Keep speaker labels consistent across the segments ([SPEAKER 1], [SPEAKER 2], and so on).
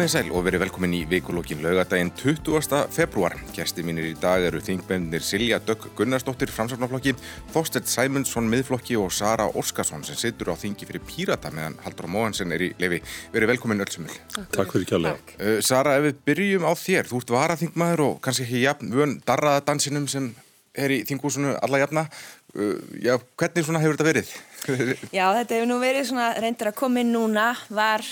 [SPEAKER 1] Komið sæl og verið velkomin í vikulókin laugadaginn 20. februar. Gæsti mínir í dag eru þingbennir Silja Dögg Gunnarsdóttir framsafnaflokki, Þorstedt Sæmundsson miðflokki og Sara Óskarsson sem sittur á þingi fyrir Pírata meðan Haldur Móhansen er í lefi. Verið velkomin öllsumil.
[SPEAKER 2] Takk fyrir kjærlega.
[SPEAKER 1] Uh, Sara, ef við byrjum á þér, þú ert varaþingmaður og kannski ekki jafn vön darraðadansinum sem er í þingúsinu alla jafna. Uh, já, hvernig svona hefur þetta verið?
[SPEAKER 3] Já, þetta hefur nú verið svona reyndir að koma inn núna, var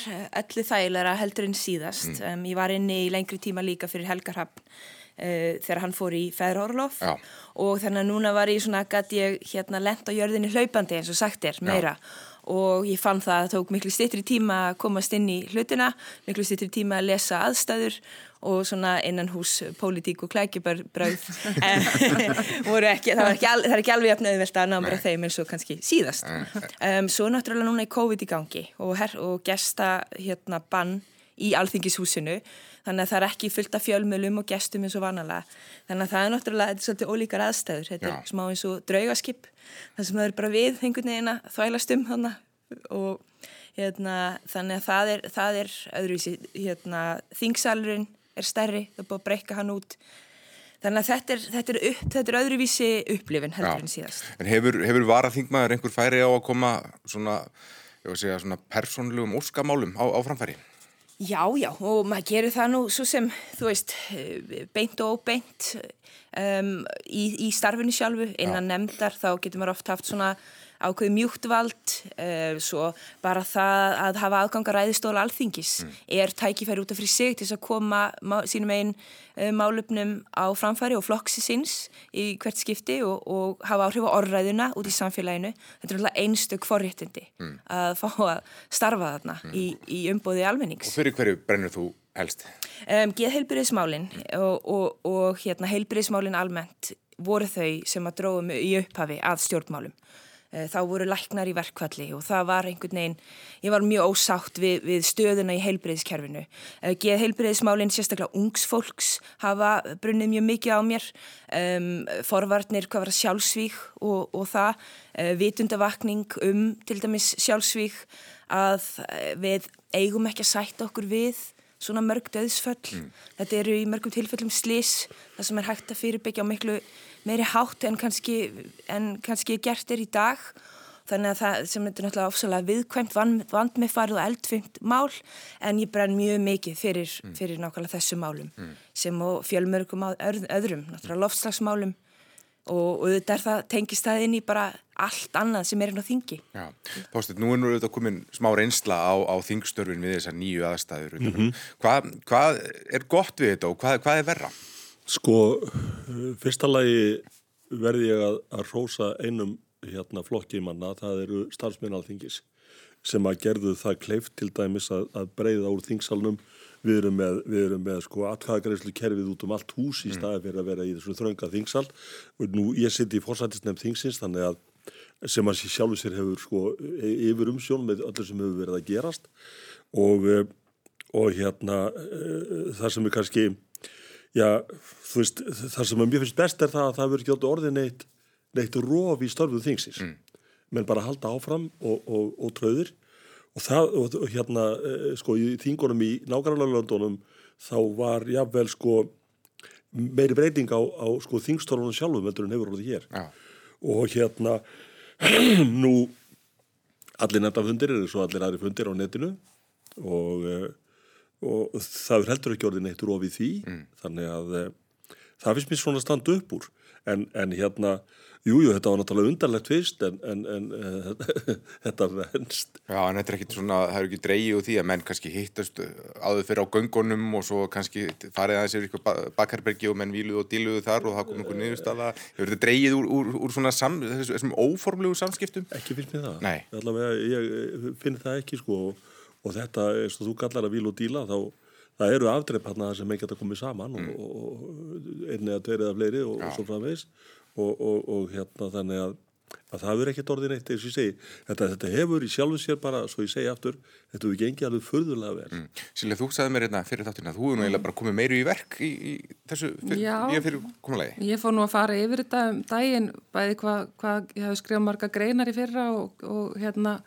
[SPEAKER 3] öllu þægilega heldur en síðast. Mm. Um, ég var inni í lengri tíma líka fyrir Helgar Hafn uh, þegar hann fór í Feðrhórlof og þannig að núna var ég svona, gæti ég hérna lent á jörðinni hlaupandi eins og sagt er meira. Já og ég fann það að það tók miklu styrtri tíma að komast inn í hlutina, miklu styrtri tíma að lesa aðstæður og svona innan hús pólitík og ekki, það, ekki al, það er ekki alveg efnöðvelt að ná mér að þeim eins og kannski síðast. Um, svo náttúrulega núna er COVID í gangi og, her, og gesta hérna bann í alþingishúsinu. Þannig að það er ekki fullt af fjölmjölum og gestum eins og vanalega. Þannig að það er náttúrulega, þetta er svolítið ólíkar aðstæður. Þetta Já. er smá eins og draugaskip það sem það er bara við einhvern veginn að þvælast um þannig og hérna, þannig að það er, það er öðruvísi, hérna, þingsalurinn er stærri, það er búið að breyka hann út þannig að þetta er, þetta er, upp, þetta er öðruvísi upplifin heldur en síðast
[SPEAKER 1] En hefur, hefur varaþingmaður einhver færi á að koma svona, svona persónlegum óskamálum á, á framfæri?
[SPEAKER 3] Já, já, og maður gerir það nú svo sem, þú veist, beint og óbeint um, í, í starfinu sjálfu, innan já. nefndar, þá getur maður oft haft svona ákveði mjúktvald, uh, svo bara það að hafa aðganga ræðistóla alþingis mm. er tækifæri út af fyrir sig til þess að koma sínum einn uh, málöfnum á framfæri og flokksi síns í hvert skipti og, og hafa áhrif á orðræðuna út í samfélaginu. Þetta er alltaf einstök forréttindi mm. að fá að starfa þarna mm. í, í umbóði almennings.
[SPEAKER 1] Og fyrir hverju brennur þú helst?
[SPEAKER 3] Um, Geð heilbyrðismálinn og, og, og hérna, heilbyrðismálinn almennt voru þau sem að dróðum í upphafi að stjórnmálum. Eh, þá voru læknar í verkvalli og það var einhvern veginn, ég var mjög ósátt við, við stöðuna í heilbreyðiskerfinu. Eh, geð heilbreyðismálinn, sérstaklega ungsfólks, hafa brunnið mjög mikið á mér, um, forvarnir, hvað var það sjálfsvík og, og það, uh, vitundavakning um til dæmis sjálfsvík að við eigum ekki að sætta okkur við svona mörg döðsföll. Mm. Þetta eru í mörgum tilfellum slis, það sem er hægt að fyrirbyggja á miklu meiri hátt en kannski, en kannski gert er í dag þannig að það sem er náttúrulega ofsalega viðkvæmt vand, með farið og eldfimt mál en ég brenn mjög mikið fyrir, mm. fyrir nákvæmlega þessu málum mm. sem og fjölmörgum öðrum, náttúrulega lofslagsmálum og, og þetta er það tengist það inn í bara allt annað sem er inn á þingi
[SPEAKER 1] Já, Þórstur, nú er nú auðvitað komin smá reynsla á, á þingstörfin við þessar nýju aðstæður mm -hmm. hvað, hvað er gott við þetta og hvað, hvað er verra?
[SPEAKER 2] Sko, fyrsta lagi verði ég að, að rósa einum hérna flokkimanna, það eru starfsmennalþingis sem að gerðu það kleift til dæmis að, að breyða úr þingsalnum. Við erum með, við erum með sko atkvæðagreyslu kerfið út um allt hús í mm. staði fyrir að vera í þessu þrönga þingsal. Og nú ég sitt í fórsættisnefn þingsins þannig að sem að sjálfur sér hefur sko e, yfir umsjón með öllu sem hefur verið að gerast og, e, og hérna e, það sem er kannski já, þú veist, það sem mér finnst best er það að það verður ekki orðið neitt, neitt róf í störfuð þingsins mm. menn bara halda áfram og, og, og tröðir og það, og hérna, e, sko, í þingunum í nákvæmlega löndunum þá var jáfnvel, sko meiri breyting á, á sko, þingstörfunum sjálfum heldur en hefur orðið hér ja. og hérna nú allir nefnda fundir eru svo allir aðri fundir á netinu og og það er heldur ekki orðin eitt rófið því mm. þannig að e, það finnst mér svona standu upp úr en, en hérna, jújú, jú, þetta var náttúrulega undarlegt fyrst en, en, en e, þetta venst
[SPEAKER 1] Já, en þetta er ekki svona, það er ekki dreigið úr því að menn kannski hittast áður fyrir á göngunum og svo kannski farið aðeins yfir ykkur bakkarbergi og menn víluð og díluðu þar og það kom einhver niðurstaða hefur þetta dreigið úr, úr, úr svona sam, þessum óformlegu samskiptum?
[SPEAKER 2] Ekki finnst mér það Nei. Allavega, ég finn það ekki sko og og þetta, eins og þú kallar að vil og díla þá það eru afdreip hérna sem ekki geta komið saman mm. og, og einni að tverið af fleiri og, og svo framvegs og, og hérna þannig að, að það verður ekkert orðin eitt eins og ég segi. Þetta, þetta hefur í sjálfu sér bara, svo ég segi aftur þetta hefur gengið alveg förðulega vel. Mm.
[SPEAKER 1] Silja, þú sagði mér hérna fyrir þáttina þú hefur nú eiginlega bara komið meiru í verk í, í þessu fyr, Já, fyrir komulegi
[SPEAKER 4] Ég fór nú að fara yfir þetta um daginn bæði hvað hva, ég hafi skrifað marga greinar í fyrra og hérna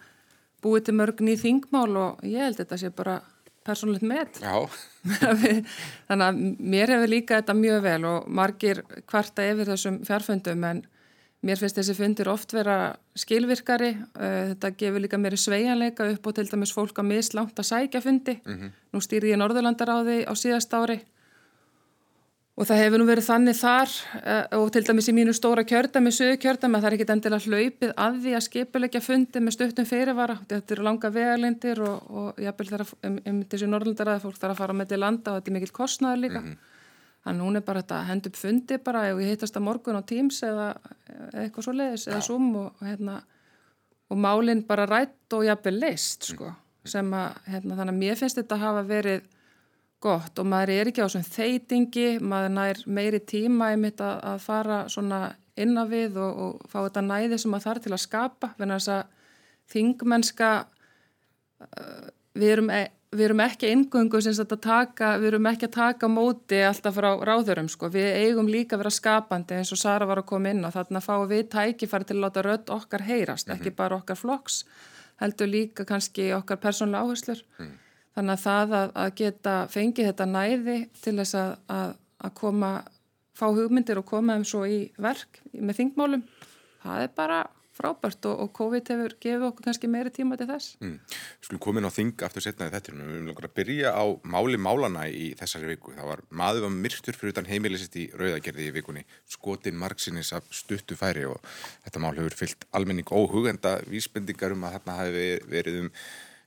[SPEAKER 4] búið til mörgn í þingmál og ég held þetta sé bara persónulegt með. Þannig að mér hefur líka þetta mjög vel og margir kvarta yfir þessum fjárfundum en mér finnst þessi fundir oft vera skilvirkari. Þetta gefur líka mér sveianleika upp og til dæmis fólk að mislánt að sækja fundi. Mm -hmm. Nú stýrði ég Norðurlandaráði á síðast ári Og það hefur nú verið þannig þar uh, og til dæmis í mínu stóra kjördami, sögu kjördami, að það er ekkit endilega hlaupið að því að skipulegja fundi með stuttum fyrirvara. Þetta eru langa vegalindir og, og jápil þar að, um, um þessi norðlundaraði fólk þarf að fara með til landa og þetta er mikill kostnaður líka. Mm -hmm. Þannig hún er bara þetta að henda upp fundi bara ef ég hittast að morgun á Teams eða, eitthvað svo leiðis eða Zoom og, hérna, og málinn bara rætt og jápil leist sko. Mm -hmm. Sem að hérna, þannig að mér finnst þetta að hafa verið gott og maður er ekki á svona þeitingi, maður nær meiri tíma einmitt að, að fara svona inna við og, og fá þetta næði sem maður þarf til að skapa, þannig að þess að þingmennska, uh, við, erum, e, við erum ekki ingöngu sem þetta taka, við erum ekki að taka móti alltaf frá ráðurum sko, við eigum líka að vera skapandi eins og Sara var að koma inn og þarna fáum við tækifæri til að láta rödd okkar heyrast, mm -hmm. ekki bara okkar flokks, heldur líka kannski okkar persónlega áherslur. Mm. Þannig að það að, að geta fengið þetta næði til þess að, að, að koma, fá hugmyndir og koma þeim svo í verk með þingmálum, það er bara frábært og, og COVID hefur gefið okkur kannski meiri tíma til þess.
[SPEAKER 1] Mm. Skulum komin á þing aftur setnaði þetta, við viljum langar að byrja á máli málana í þessari viku. Það var maður var myrktur fyrir utan heimilisist í rauðagerði í vikunni, skotin margsinnis af stuttu færi og þetta mál hefur fyllt almenning óhugenda vísbendingar um að þarna hafi verið um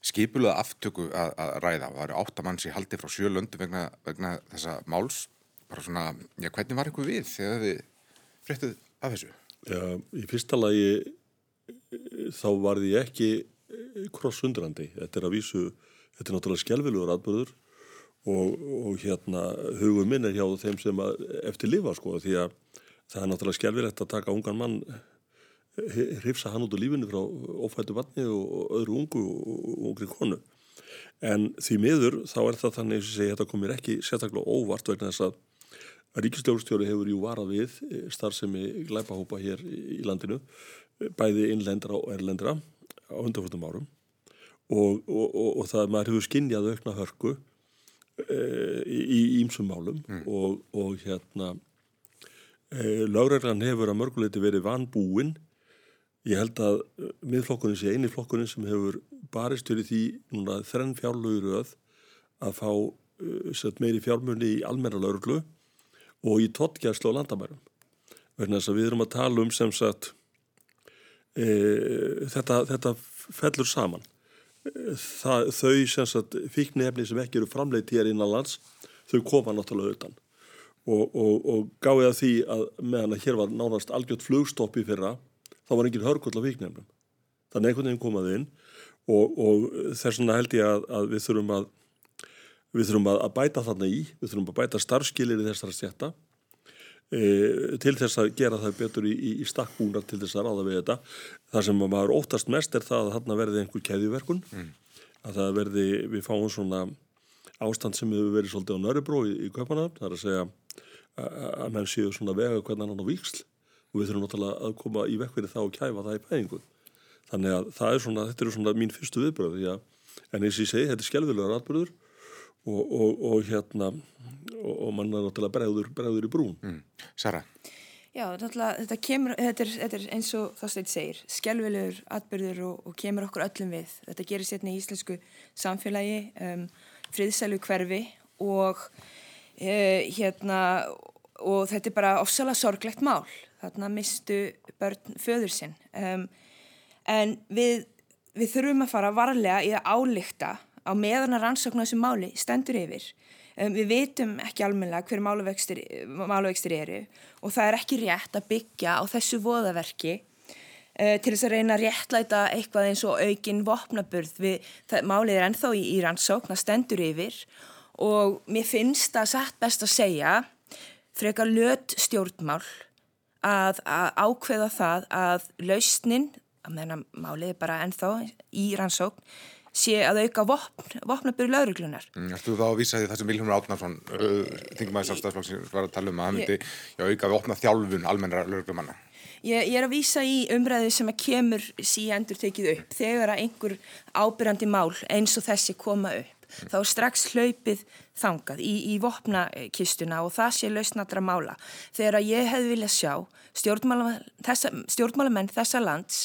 [SPEAKER 1] skipulega aftöku að, að ræða. Það eru áttamanns í haldi frá sjölöndu vegna, vegna þessa máls. Bara svona, já, hvernig var ykkur við þegar þið fréttið af þessu?
[SPEAKER 2] Já, í fyrsta lagi þá var því ekki krossundrandi. Þetta er að vísu, þetta er náttúrulega skjálfilegur atbyrður og, og hérna hugum minn er hjá þeim sem eftir lifa sko því að það er náttúrulega skjálfilegt að taka ungan mann hrifsa hann út á lífinu frá ofættu vatni og öðru ungu og ungri konu. En því miður þá er það þannig að þetta komir ekki sérstaklega óvart vegna þess að Ríkistjórnstjóri hefur jú varað við starfsemi glæpahópa hér í landinu, bæði innlendra og erlendra á undanfjöldum árum og, og, og, og það maður hefur skinnjað aukna hörku e, í ímsum málum mm. og hérna e, lögreglan hefur að mörguleiti verið vanbúinn Ég held að uh, miðflokkunin sé eini flokkunin sem hefur barist fyrir því núna þrenn fjárlögur öð að fá uh, meiri fjármunni í almenna lauruglu og í tóttgjærslu á landamærum. Verðin þess að við erum að tala um sem sagt e, þetta, þetta fellur saman. Það, þau sem sagt fíknefni sem ekki eru framleitt hér innan lands, þau koma náttúrulega auðan. Og, og, og gáði að því að meðan að hér var nánast algjört flugstopp í fyrra þá var engin hörgull á viknefnum. Þannig einhvern veginn komaði inn og, og þess vegna held ég að, að við þurfum að við þurfum að bæta þarna í, við þurfum að bæta starfskilir í þessara stjætta e, til þess að gera það betur í, í, í stakkbúnar til þess að ráða við þetta. Það sem maður óttast mest er það að þarna verði einhver keðjuverkun, mm. að það verði, við fáum svona ástand sem hefur verið svolítið á Nörrebró í, í Kaupanöfn, það er að segja að, að menn séu svona vega hvernig hann á viksl og við þurfum náttúrulega að koma í vekk fyrir það og kæfa það í pæðingu. Þannig að það er svona, þetta eru svona mín fyrstu viðbröð því að, en eins og ég segi, þetta er skjálfilegar atbyrður og, og, og hérna og, og mann er náttúrulega bregður, bregður í brún. Mm.
[SPEAKER 1] Sara?
[SPEAKER 3] Já, þetta kemur, þetta er, þetta er eins og það stætt segir, skjálfilegur atbyrður og kemur okkur öllum við. Þetta gerir sérna í íslensku samfélagi, um, friðsælu hverfi og uh, hérna og þetta er bara ofsalega sorglegt mál þarna mistu börn föður sinn. Um, en við, við þurfum að fara varlega í að álíkta á meðan að rannsóknu þessu máli stendur yfir. Um, við vitum ekki almenlega hver máluvextir eru og það er ekki rétt að byggja á þessu voðaverki uh, til þess að reyna að réttlæta eitthvað eins og aukin vopnaburð við, það, málið er ennþá í, í rannsókn það stendur yfir. Og mér finnst það satt best að segja frekar löt stjórnmál að, að ákveða það að lausnin, að meðan málið bara ennþá í rannsókn, sé að auka vopn, vopnabur lauruglunar.
[SPEAKER 1] Mm, Þú þá vísaði það sem Viljómur Átnarsson, uh, þingum aðeins á stafsflokksins, var að tala um að hann myndi já, auka vopna þjálfun almennara lauruglumanna.
[SPEAKER 3] Ég, ég er að vísa í umræðu sem að kemur síendur tekið upp þegar að einhver ábyrjandi mál eins og þessi koma upp. Þá er strax hlaupið þangað í, í vopnakistuna og það sé lausnatra mála. Þegar að ég hef viljað sjá stjórnmálamenn þessa, stjórnmálamenn þessa lands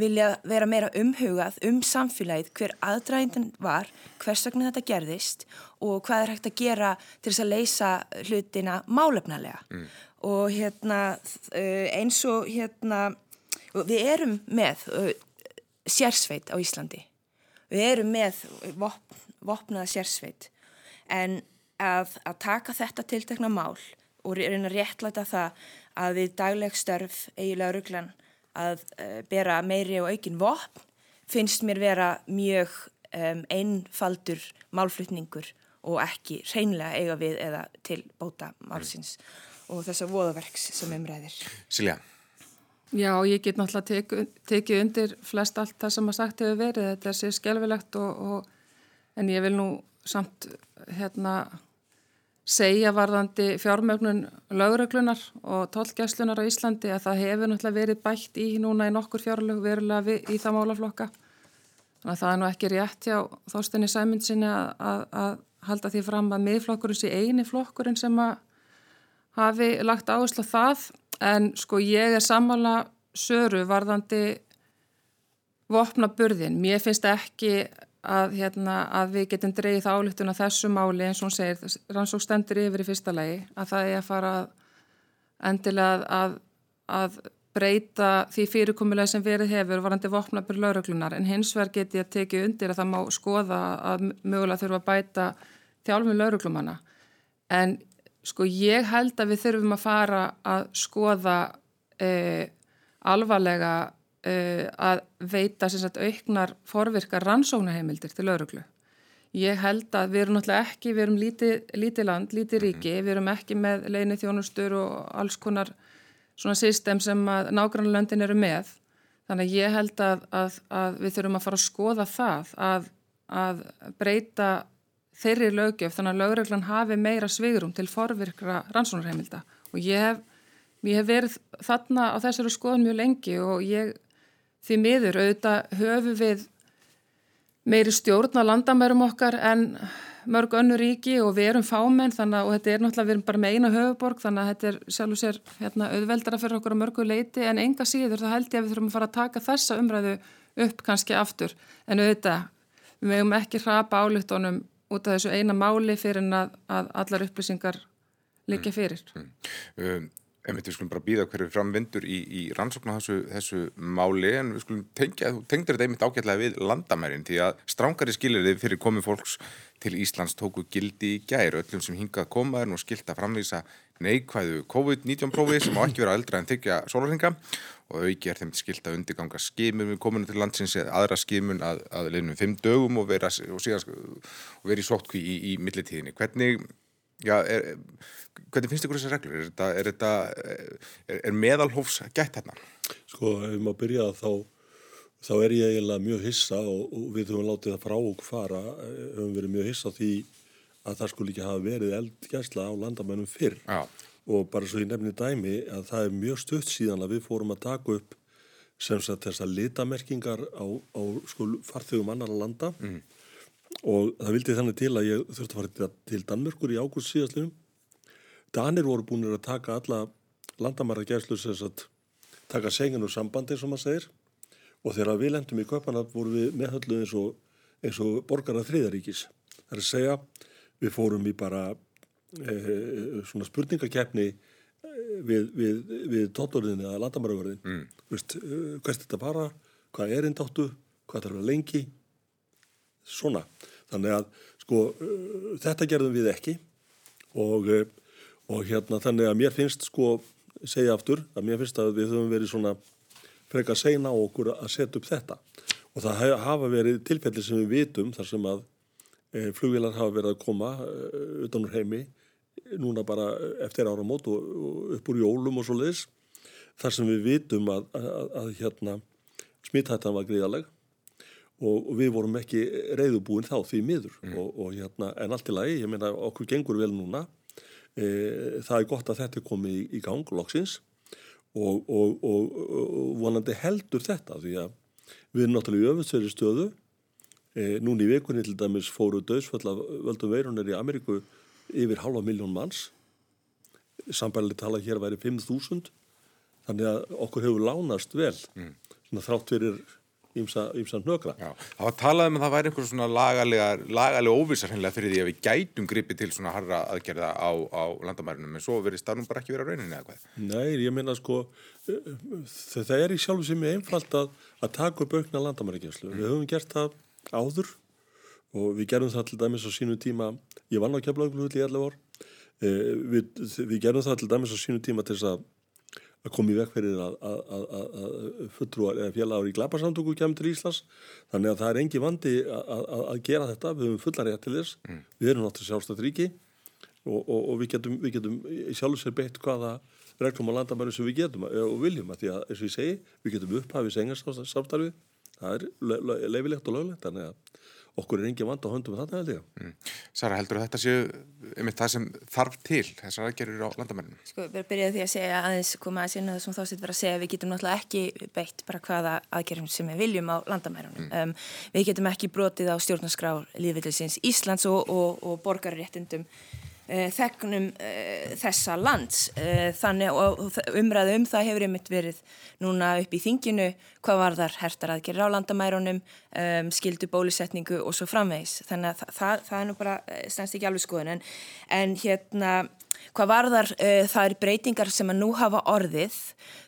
[SPEAKER 3] vilja vera meira umhugað um samfélagið hver aðdræðin var, hvers vegna þetta gerðist og hvað er hægt að gera til þess að leysa hlutina málefnalega. Mm og hérna eins og hérna við erum með sérsveit á Íslandi við erum með vopn, vopnaða sérsveit en að, að taka þetta tiltekna mál og reyna að réttlæta það að við dagleg störf eiginlega rugglan að uh, bera meiri og aukin vopn finnst mér vera mjög um, einfaldur málflutningur og ekki reynlega eiga við eða til bóta málsins mm og þessa voðaverks sem umræðir.
[SPEAKER 1] Silja?
[SPEAKER 4] Já, ég get náttúrulega tekið teki undir flest allt það sem að sagt hefur verið. Þetta sér skjálfilegt en ég vil nú samt hérna segja varðandi fjármögnun lauröglunar og tólkjæslunar á Íslandi að það hefur náttúrulega verið bætt í núna í nokkur fjárlög verulega í það málaflokka. Þannig að það er nú ekki rétt hjá þóstinni Sæmundsinni að, halda því fram að miðflokkurinn sé eini flokkurinn sem að hafi lagt áherslu á það en sko ég er sammála söru varðandi vopna burðin. Mér finnst ekki að, hérna, að við getum dreyið álutun á þessu máli eins og hún segir, rannsók stendur yfir í fyrsta lagi, að það er að fara endilega að, að breyta því fyrirkomulega sem verið hefur varandi vopnabur lauruglunar en hins vegar get ég að tekið undir að það má skoða að mögulega þurfa að bæta þjálfum lauruglumanna en Sko ég held að við þurfum að fara að skoða uh, alvarlega uh, að veita sagt, auknar forvirkar rannsóknarheimildir til lauruglu. Ég held að við erum náttúrulega ekki, við erum lítið, lítið land, lítið mhm. ríki, við erum ekki með leini þjónustur og alls konar svona system sem nágrannlöndin eru með. Þannig að ég held að, að, að við þurfum að fara að skoða það að, að breyta þeirri lögjöf þannig að lögreglan hafi meira svigurum til forvirkra rannsónarheimilda og ég hef, ég hef verið þarna á þessari skoðun mjög lengi og ég því miður auðvitað höfu við meiri stjórn á landamærum okkar en mörg önnu ríki og við erum fámenn þannig að þetta er náttúrulega við erum bara með eina höfuborg þannig að þetta er sjálf og sér hérna, auðveldara fyrir okkur á mörgu leiti en enga síður þá held ég að við þurfum að fara að taka þessa umræðu upp kannski aftur. En auðvitað við mögum ekki hrapa áluttónum út af þessu eina máli fyrir en að, að allar upplýsingar líka mm. fyrir. Mm.
[SPEAKER 1] Um, en við skulum bara býða hverju framvindur í, í rannsóknu þessu, þessu máli en við skulum tengja, þú tengdur þetta einmitt ágætlega við landamærin því að strángari skilir þið fyrir komið fólks til Íslands tóku gildi í gæri öllum sem hingað komaður og skilt að framvísa neikvæðu COVID-19 prófi sem á ekki vera eldra en þykja sólarhinga og auki er þeim skilt að undirganga skimun við kominu til landsins eða aðra skimun að, að leynum fimm dögum og vera, og síðan, og vera í sótkví í, í millitíðinni. Hvernig, já, er, hvernig finnst ykkur þessar reglur? Er, þetta, er, þetta, er, er meðalhófs gætt hérna?
[SPEAKER 2] Sko, ef maður byrja þá, þá er ég eiginlega mjög hissa og, og við höfum látið það frá og fara, höfum verið mjög hissa því að það skulle ekki hafa verið eldgæsla á landamennum fyrr. Já og bara svo ég nefni dæmi að það er mjög stutt síðan að við fórum að taka upp sem sagt þessar litamerkingar á, á sko farþegum annar landa. Mm. og það vildi þannig til að ég þurfti að fara til Danmörkur í ágúst síðastliðum Danir voru búin að taka alla landamæra gæslu sem sagt taka senginu sambandi sem maður segir. Og þegar við lendum í köpana voru við meðhöllu eins og, og borgarað þriðaríkis það er að segja við fórum í bara svona spurningakeppni eh, við, við, við tótturinn eða landamæraverðin mm. Eh, hvert þetta bara, hvað er eindáttu hvað þarf að lengi? Svona. Þannig að sko þetta gerðum við ekki. Og, og hérna þannig að mér finnst sko segja aftur að mér finnst að við höfum verið svona frekar segna á okkur að setja upp þetta. Og það hafa verið tilfelli sem við vitum þar sem að flugvilar hafa verið að koma utan úr heimi núna bara eftir ára mót og, og upp úr jólum og svo leiðis þar sem við vitum að, að, að, að hérna, smittættan var gríðaleg og, og við vorum ekki reyðubúin þá því miður. Mm. og, og hérna, en allt í lagi, ég meina okkur gengur vel núna. E, það er gott að þetta er komið í, í gang loksins og, og, og, og vonandi heldur þetta því að við erum náttúrulega í öfusverði stöðu. E, núni í vikunni til dæmis fóru döðsföll af völdum veirunar í Ameríku yfir halva miljón manns sambærlega tala hér væri 5.000 þannig að okkur hefur lánast vel mm. þrátt fyrir ímsa hnökra.
[SPEAKER 1] Já, það var talað um að það væri einhvers svona lagalega, lagalega óvissar hennilega fyrir því að við gætum gripi til svona harra aðgerða á, á landamærunum en svo verið stafnum bara ekki verið á rauninni eða hvað?
[SPEAKER 2] Nei, ég minna sko það er í sjálfu sem er einfalt að, að taka upp aukna landamærikenslu. Mm. Við höfum gert það áður og við gerum það til dæmis á sínu tíma, ég vann á keflaugluhull í 11 ár, eh, við, við gerum það til dæmis á sínu tíma til þess að að koma í vekk fyrir að, að, að eða félagur í glæparsamtöku kemur til Íslands. Þannig að það er engi vandi að gera þetta. Við höfum fullar rétt til þess. Mm. við erum náttúrulega sjálfstætt ríki og, og, og við getum, við getum sjálfur sér beitt hvaða reglum á landamæru sem við getum og viljum. Að því að eins og ég segi við getum upphafið sengarsamstarfið það er leifilegt og löglegt þannig að okkur er engin vand á höndum þetta held ég. Mm.
[SPEAKER 1] Sara, heldur þetta séu einmitt það sem þarf til þessar aðgerður á landamenninu?
[SPEAKER 3] Sko, við byrjaðum því að segja aðeins koma að sinna það sem þá sitt verið að segja við getum náttúrulega ekki beitt bara hvaða aðgerðum sem við viljum á landamenninu. Mm. Um, við getum ekki brotið á stjórnarskrá líðvillisins Íslands og, og, og borgarréttindum þegnum uh, þessa lands. Uh, þannig og umræðu um það hefur einmitt verið núna upp í þinginu hvað var þar hertar aðgerðir á landamærunum, um, skildu bólusetningu og svo framvegs. Þannig að það, það, það er nú bara stænst ekki alveg skoðun. En, en hérna, hvað var þar, uh, það er breytingar sem að nú hafa orðið,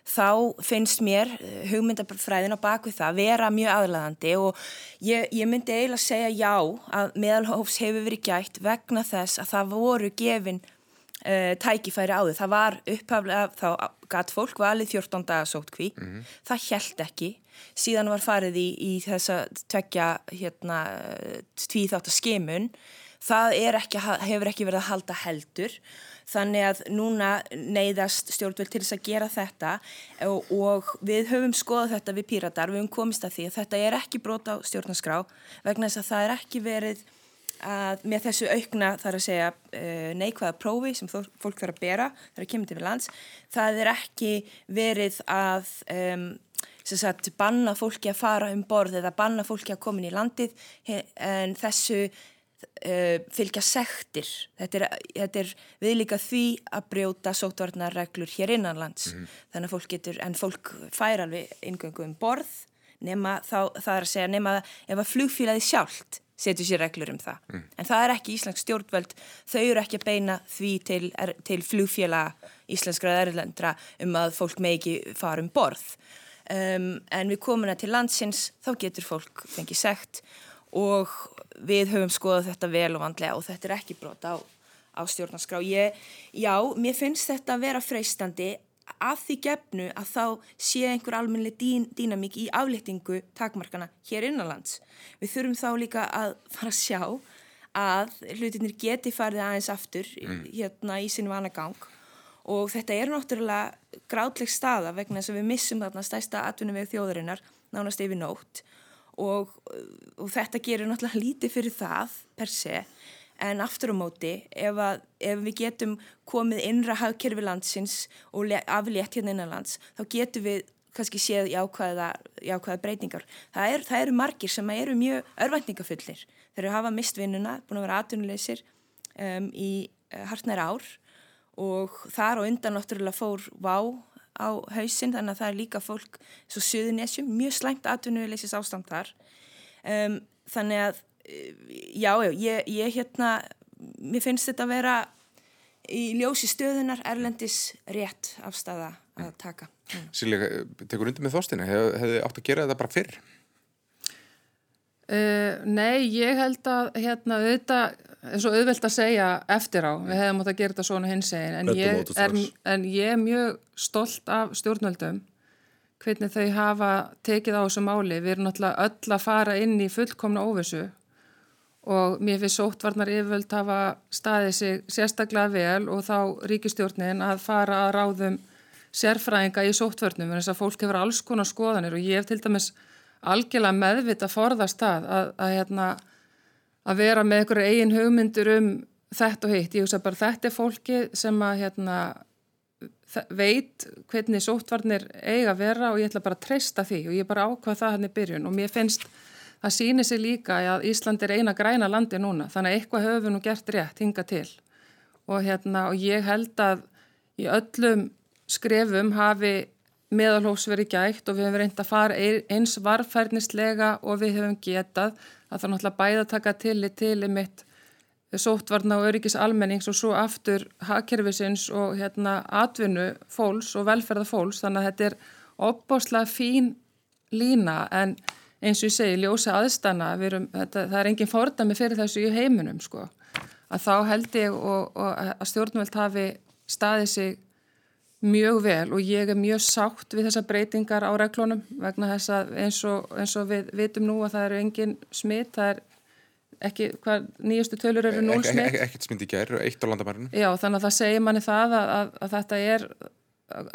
[SPEAKER 3] þá finnst mér hugmyndafræðin á bakvið það vera mjög aðlæðandi og ég, ég myndi eiginlega segja já að meðalhófs hefur verið gætt vegna þess að það voru gefin uh, tækifæri á því. Það var upphaflega, þá gatt fólk valið 14 daga sótkví, mm -hmm. það held ekki. Síðan var farið í, í þessa tvekja hérna, tvíþátt að skimun. Það ekki, hefur ekki verið að halda heldur. Þannig að núna neyðast stjórnvöld til þess að gera þetta og, og við höfum skoðað þetta við píratar, við höfum komist að því að þetta er ekki brot á stjórnarskrá vegna þess að það er ekki verið að með þessu aukna þar að segja uh, neikvæða prófi sem fólk þarf að bera þar að kemur til við lands það er ekki verið að um, sagt, banna fólki að fara um borð eða banna fólki að koma inn í landið en þessu uh, fylgja sektir þetta er, þetta er viðlíka því að brjóta sótvarnarreglur hér innanlands mm -hmm. þannig að fólk getur en fólk fær alveg ingöngu um borð nema þá það er að segja nema ef að flugfílaði sjálft setur sér reglur um það. Mm. En það er ekki Íslands stjórnvöld, þau eru ekki að beina því til, er, til flugfjöla íslenskra erlendra um að fólk með ekki fara um borð. Um, en við komum að til landsins, þá getur fólk fengið segt og við höfum skoðað þetta vel og vandlega og þetta er ekki brot á, á stjórnarskrá. Ég, já, mér finnst þetta að vera freistandi af því gefnu að þá sé einhver almennileg dín, dýnamík í aflýttingu takmarkana hér innanlands. Við þurfum þá líka að fara að sjá að hlutinir geti farið aðeins aftur mm. hérna í sinu vanagang og þetta er náttúrulega grátleg staða vegna þess að við missum þarna stæsta atvinnum við þjóðurinnar nánast yfir nótt og, og þetta gerir náttúrulega lítið fyrir það per se en aftur á móti ef, að, ef við getum komið innra hagkerfi landsins og aflétt hérna innanlands þá getum við kannski séð jákvæða, jákvæða breytingar. Það, er, það eru margir sem eru mjög örvæntingafullir. Þeir eru að hafa mistvinnuna, búin að vera atvinnuleysir um, í uh, hartnæra ár og þar og undan náttúrulega fór vá á hausin þannig að það er líka fólk svo suðunesjum, mjög slæmt atvinnuleysis ástand þar. Um, þannig að já, já, ég, ég hérna, mér finnst þetta að vera í ljósi stöðunar erlendis rétt afstæða að taka.
[SPEAKER 1] Mm. Silja, tekur undir með þóstina, hefði hef átt að gera þetta bara fyrr?
[SPEAKER 4] Uh, nei, ég held að hérna auðvitað, eins og auðvelt að segja eftir á, við hefðum átt að gera þetta svona hins eginn, en, er, en ég er mjög stolt af stjórnvöldum hvernig þau hafa tekið á þessu máli, við erum náttúrulega öll að fara inn í fullkomna óvissu og mér finnst sóttvarnar yfirvöld hafa staðið sig sérstaklega vel og þá ríkistjórnin að fara að ráðum sérfræðinga í sóttvörnum en þess að fólk hefur alls konar skoðanir. Og ég hef til dæmis algjörlega meðvita forðast að, að, að, hérna, að vera með einhverju eigin hugmyndur um þetta og hitt. Ég hugsa bara þetta er fólki sem að hérna, veit hvernig sóttvarnir eiga að vera og ég ætla bara að treysta því og ég bara ákvað það hann í byrjun og mér finnst það sýnir sig líka að Ísland er eina græna landi núna þannig að eitthvað höfum við nú gert rétt hinga til og, hérna, og ég held að í öllum skrefum hafi meðalhófs verið gætt og við hefum reynd að fara eins varfærnislega og við hefum getað að það náttúrulega bæða taka til til í mitt sótvarna og öryggis almennings og svo aftur hagkerfisins og hérna atvinnu fólks og velferða fólks. Þannig að þetta er opbáslega fín lína en eins og ég segi, ljósa aðstana, erum, þetta, það er engin fordami fyrir þessu í heiminum sko, að þá held ég og, og að stjórnvöld hafi staðið sig mjög vel og ég er mjög sátt við þessar breytingar á reglunum vegna þess að eins og, eins og við vitum nú að það eru engin smitt, það er ekki, hvað nýjustu tölur eru núl smitt.
[SPEAKER 1] Ek, ekkert smitt í gerð, eitt á landamærinu.
[SPEAKER 4] Já, þannig að það segir manni það að, að, að þetta er,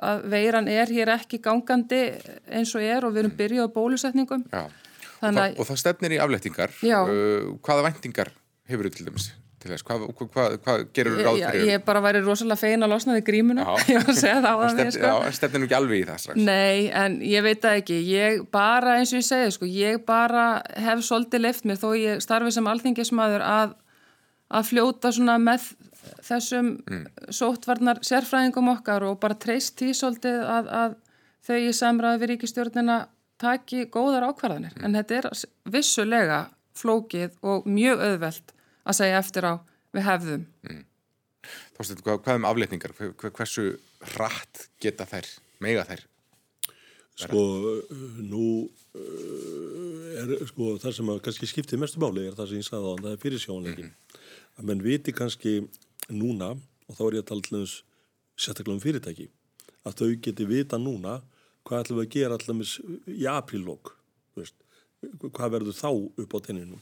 [SPEAKER 4] að veiran er hér ekki gangandi eins og er og við erum byrjuð á bólusetningum.
[SPEAKER 1] Já, og, það, og það stefnir í aflettingar. Uh, hvaða vendingar hefur þú til dæmis? Til þess, hvað, hvað, hvað gerur þú ráð fyrir?
[SPEAKER 4] Ég, ég bara væri rosalega fein að losna því grímuna, ég var að segja það á það
[SPEAKER 1] mér sko. Já, stefnir nú ekki alveg í það strax
[SPEAKER 4] Nei, en ég veit það ekki, ég bara eins og ég segi, sko, ég bara hef svolítið leift mér þó ég starfi sem alþingismadur að, að fljóta svona með þessum mm. sótvarnar sérfræðingum okkar og bara treyst því svolítið að, að þau í samræði við ríkistjórnina taki góðar ákvarðanir, mm. en þetta er vissulega flókið og mjög auðvelt að segja eftir á við hefðum. Mm.
[SPEAKER 1] Þorstein, hvað, hvað um afleitningar? Hversu rætt geta þær, mega þær?
[SPEAKER 2] Sko, nú eh, er sko það sem að kannski skiptið mestu máli er það sem ég sagði á, það er fyrirsjónleikin. Mm. Að menn viti kannski núna, og þá er ég að tala til þess sérstaklega um fyrirtæki, að þau geti vita núna hvað ætlum við að gera allmis í aprílokk, hvað verður þá upp á tenninum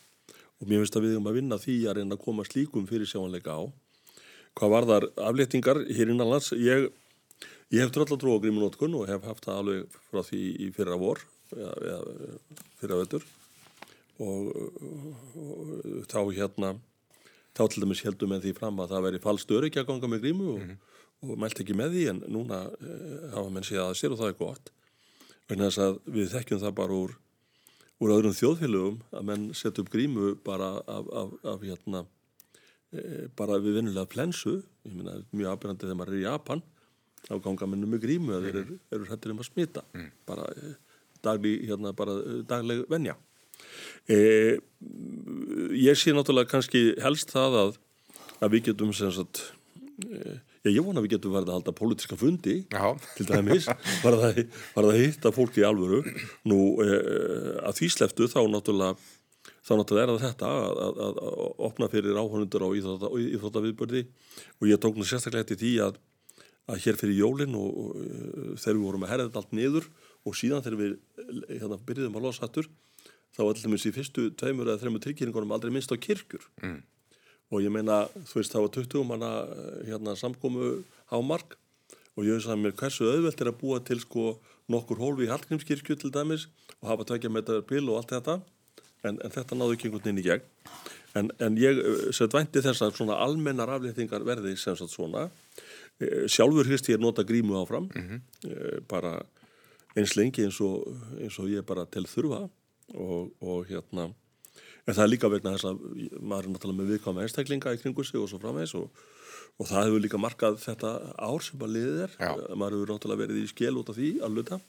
[SPEAKER 2] og mér finnst að við erum að vinna því að reyna að koma slíkum fyrir sjáanleika á. Hvað var þar afléttingar hér innanlands? Ég, ég hef tröll að trúa grímunótkun og hef haft það alveg frá því í fyrra vor, eða fyrra vettur og, og þá hérna, þá til dæmis heldum við því fram að það veri fallstöru ekki að ganga með grímu og, mm -hmm. og mælt ekki með því en núna e, hafa menn séð að sér og það er gott. Þannig að við þekkjum það bara úr úr öðrum þjóðfélögum að menn setja upp grímu bara af, af, af hérna e, bara við vinnulega plensu. Ég minna mjög afbyrjandi þegar maður er í Japan þá ganga mennum með grímu að þeir eru, eru hættir um að smita. Mm. bara e, dagli, hérna bara e, dagleg venja. E, ég sé náttúrulega kannski helst það að að við getum sem sagt e, Já, ég vona að við getum verið að halda pólitiska fundi Já. til dæmis, var það, var það að fólki í alvöru. Nú eh, að því sleftu þá náttúrulega þá náttúrulega er það þetta að, að, að, að opna fyrir áhörnundur á íþróttaviðbörði og ég tók nú sérstaklega til því að hér fyrir jólinn og, og eh, þegar við vorum að herða þetta allt niður og síðan þegar við hérna, byrjuðum að losa hattur þá allir í fyrstu tveimur eða þreimur tryggjiringunum aldrei minnst á kirkjur. Mm og ég meina, þú veist, það var 20 manna hérna samkomu hámark. Og ég veist að mér hversu auðvelt er að búa til sko nokkur hólfi í Hallgrímskirkju til dæmis og hafa tvekja metra pil og allt þetta. En, en þetta náðu ekki einhvern veginn í gegn. En, en ég eh, sett vænti þess að svona almennar afléttingar verði sem sagt svona. Eh, sjálfur hrist ég er nota grímu áfram mm -hmm. bara eins lengi eins og, eins og ég bara til þurfa. Og, og hérna en það er líka vegna þess að maður er náttúrulega með viðkvæma einstaklinga í kringu sig og svo framvegs og, og það hefur líka markað þetta ár sem að liðið er Já. maður hefur náttúrulega verið í skil út af því að luta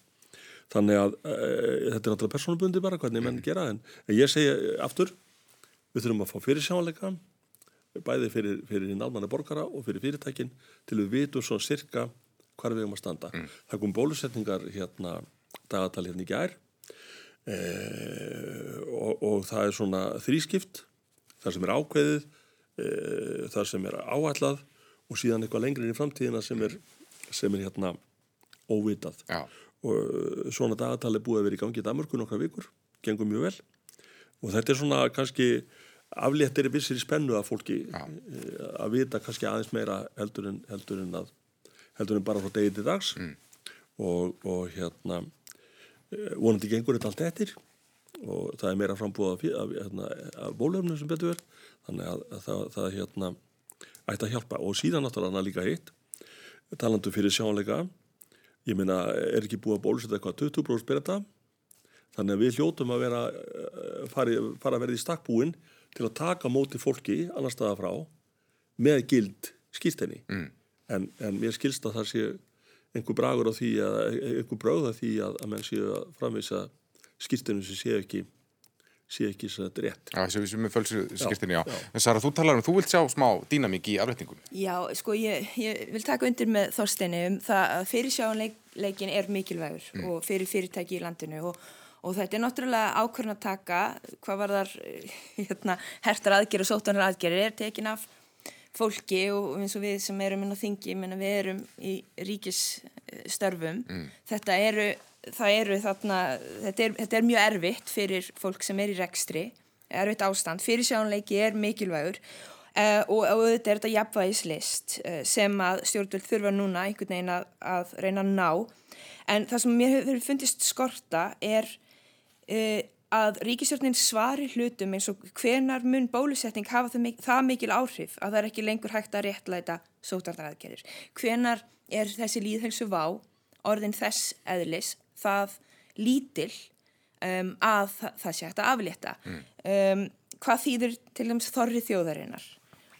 [SPEAKER 2] þannig að e, þetta er náttúrulega persónubundi bara hvernig menn mm. gera en, en ég segi aftur við þurfum að fá fyrir sjáleika bæði fyrir, fyrir hinn almanna borgara og fyrir fyrirtækin til við vitum svona cirka hvar við erum að standa mm. það kom bólusetningar hérna dagatal hérna í gær Eh, og, og það er svona þrískipt það sem er ákveðið eh, það sem er áallad og síðan eitthvað lengri inn í framtíðina sem er, sem er hérna óvitað Já. og eh, svona dagatali búið að vera í gangi í Danmarku nokkra vikur, gengur mjög vel og þetta er svona kannski afléttir vissir í spennu að fólki Já. að vita kannski aðeins meira heldur en, heldur en að heldur en bara frá degi til dags mm. og, og hérna Eh, vonandi gengur þetta allt eftir og það er meira frambúð af, af, hérna, af, bólöfnum sem betur verð þannig að, að það, það hérna, ætti að hjálpa. Og síðan náttúrulega líka hitt talandu fyrir sjáleika ég meina, er ekki búið að bólusetta eitthvað 20% berða þannig að við hljótum að vera eh, fari, fara að verða í stakkbúin til að taka móti fólki annar staða frá með gild skýrstenni mm. en, en mér skilst að það sé einhver bragur á því að einhver bröð á því að, að menn séu að framvisa skýrstennu sem séu ekki sé ekki svo rétt.
[SPEAKER 1] Já, þessu við með fölsu skiptinni, já. já. En Sara, þú talar um, þú vilt sjá smá dýnamík í afrættingum.
[SPEAKER 3] Já, sko, ég, ég vil taka undir með Þorsteinu um það að fyrirsjáanleikin er mikilvægur mm. og fyrir fyrirtæki í landinu og, og þetta er náttúrulega ákvörn að taka, hvað var þar, hérna, hertar aðgerð og sótanar aðgerð er tekin af fólki og eins og við sem erum inn á þingi, menna við erum í ríkisstörfum, mm. þetta eru það eru þarna, þetta er, þetta er mjög erfitt fyrir fólk sem er í rekstri, erfitt ástand, fyrir sjónleiki er mikilvægur uh, og, og þetta er þetta jafnvægislist uh, sem að stjórnvöld þurfa núna einhvern veginn að, að reyna að ná, en það sem mér hefur fundist skorta er uh, að ríkisjórnin svari hlutum eins og hvenar mun bólusetning hafa það, mikil, það mikil áhrif að það er ekki lengur hægt að réttlæta sótarnaraðgerir, hvenar er þessi líðhelsu vá orðin þess eðlis það lítil um, að það, sé hægt að aflétta? Mm. um, hvað þýður til dæmis þorri þjóðarinnar?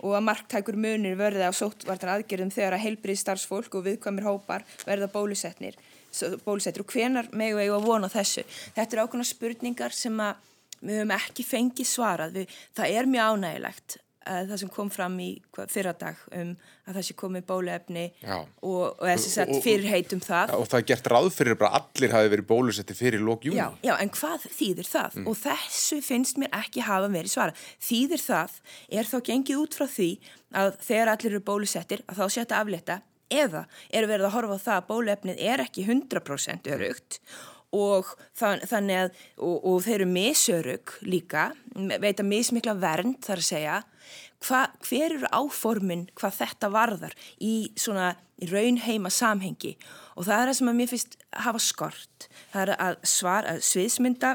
[SPEAKER 3] Og að marktækur munir verði á sótvartar aðgerðum þegar að heilbrið starfsfólk og viðkvæmir hópar verða bólusetnir bólusettir og hvenar megu við að vona þessu þetta eru ákveðna spurningar sem að við höfum ekki fengið svarað við, það er mjög ánægilegt það sem kom fram í fyrradag um að það sé komið bóluefni og, og þessi sett fyrirheitum það.
[SPEAKER 1] Já, og það er gert ráð fyrir bara allir hafi verið bólusetti fyrir lókjúni.
[SPEAKER 3] Já, já, en hvað þýðir það? Mm. Og þessu finnst mér ekki hafa verið svara. Þýðir það er þá gengið út frá því að þegar allir eru bólusettir að þá setja afletta eða eru verið að horfa á það að bóluefnið er ekki 100% örugt og þannig að og, og þeir eru misörug líka veita mismikla vernd þar að segja. Hva, hver eru áformin hvað þetta varðar í svona í raunheima samhengi? Og það er það sem að mér finnst hafa skort. Það er að svar að sviðsmynda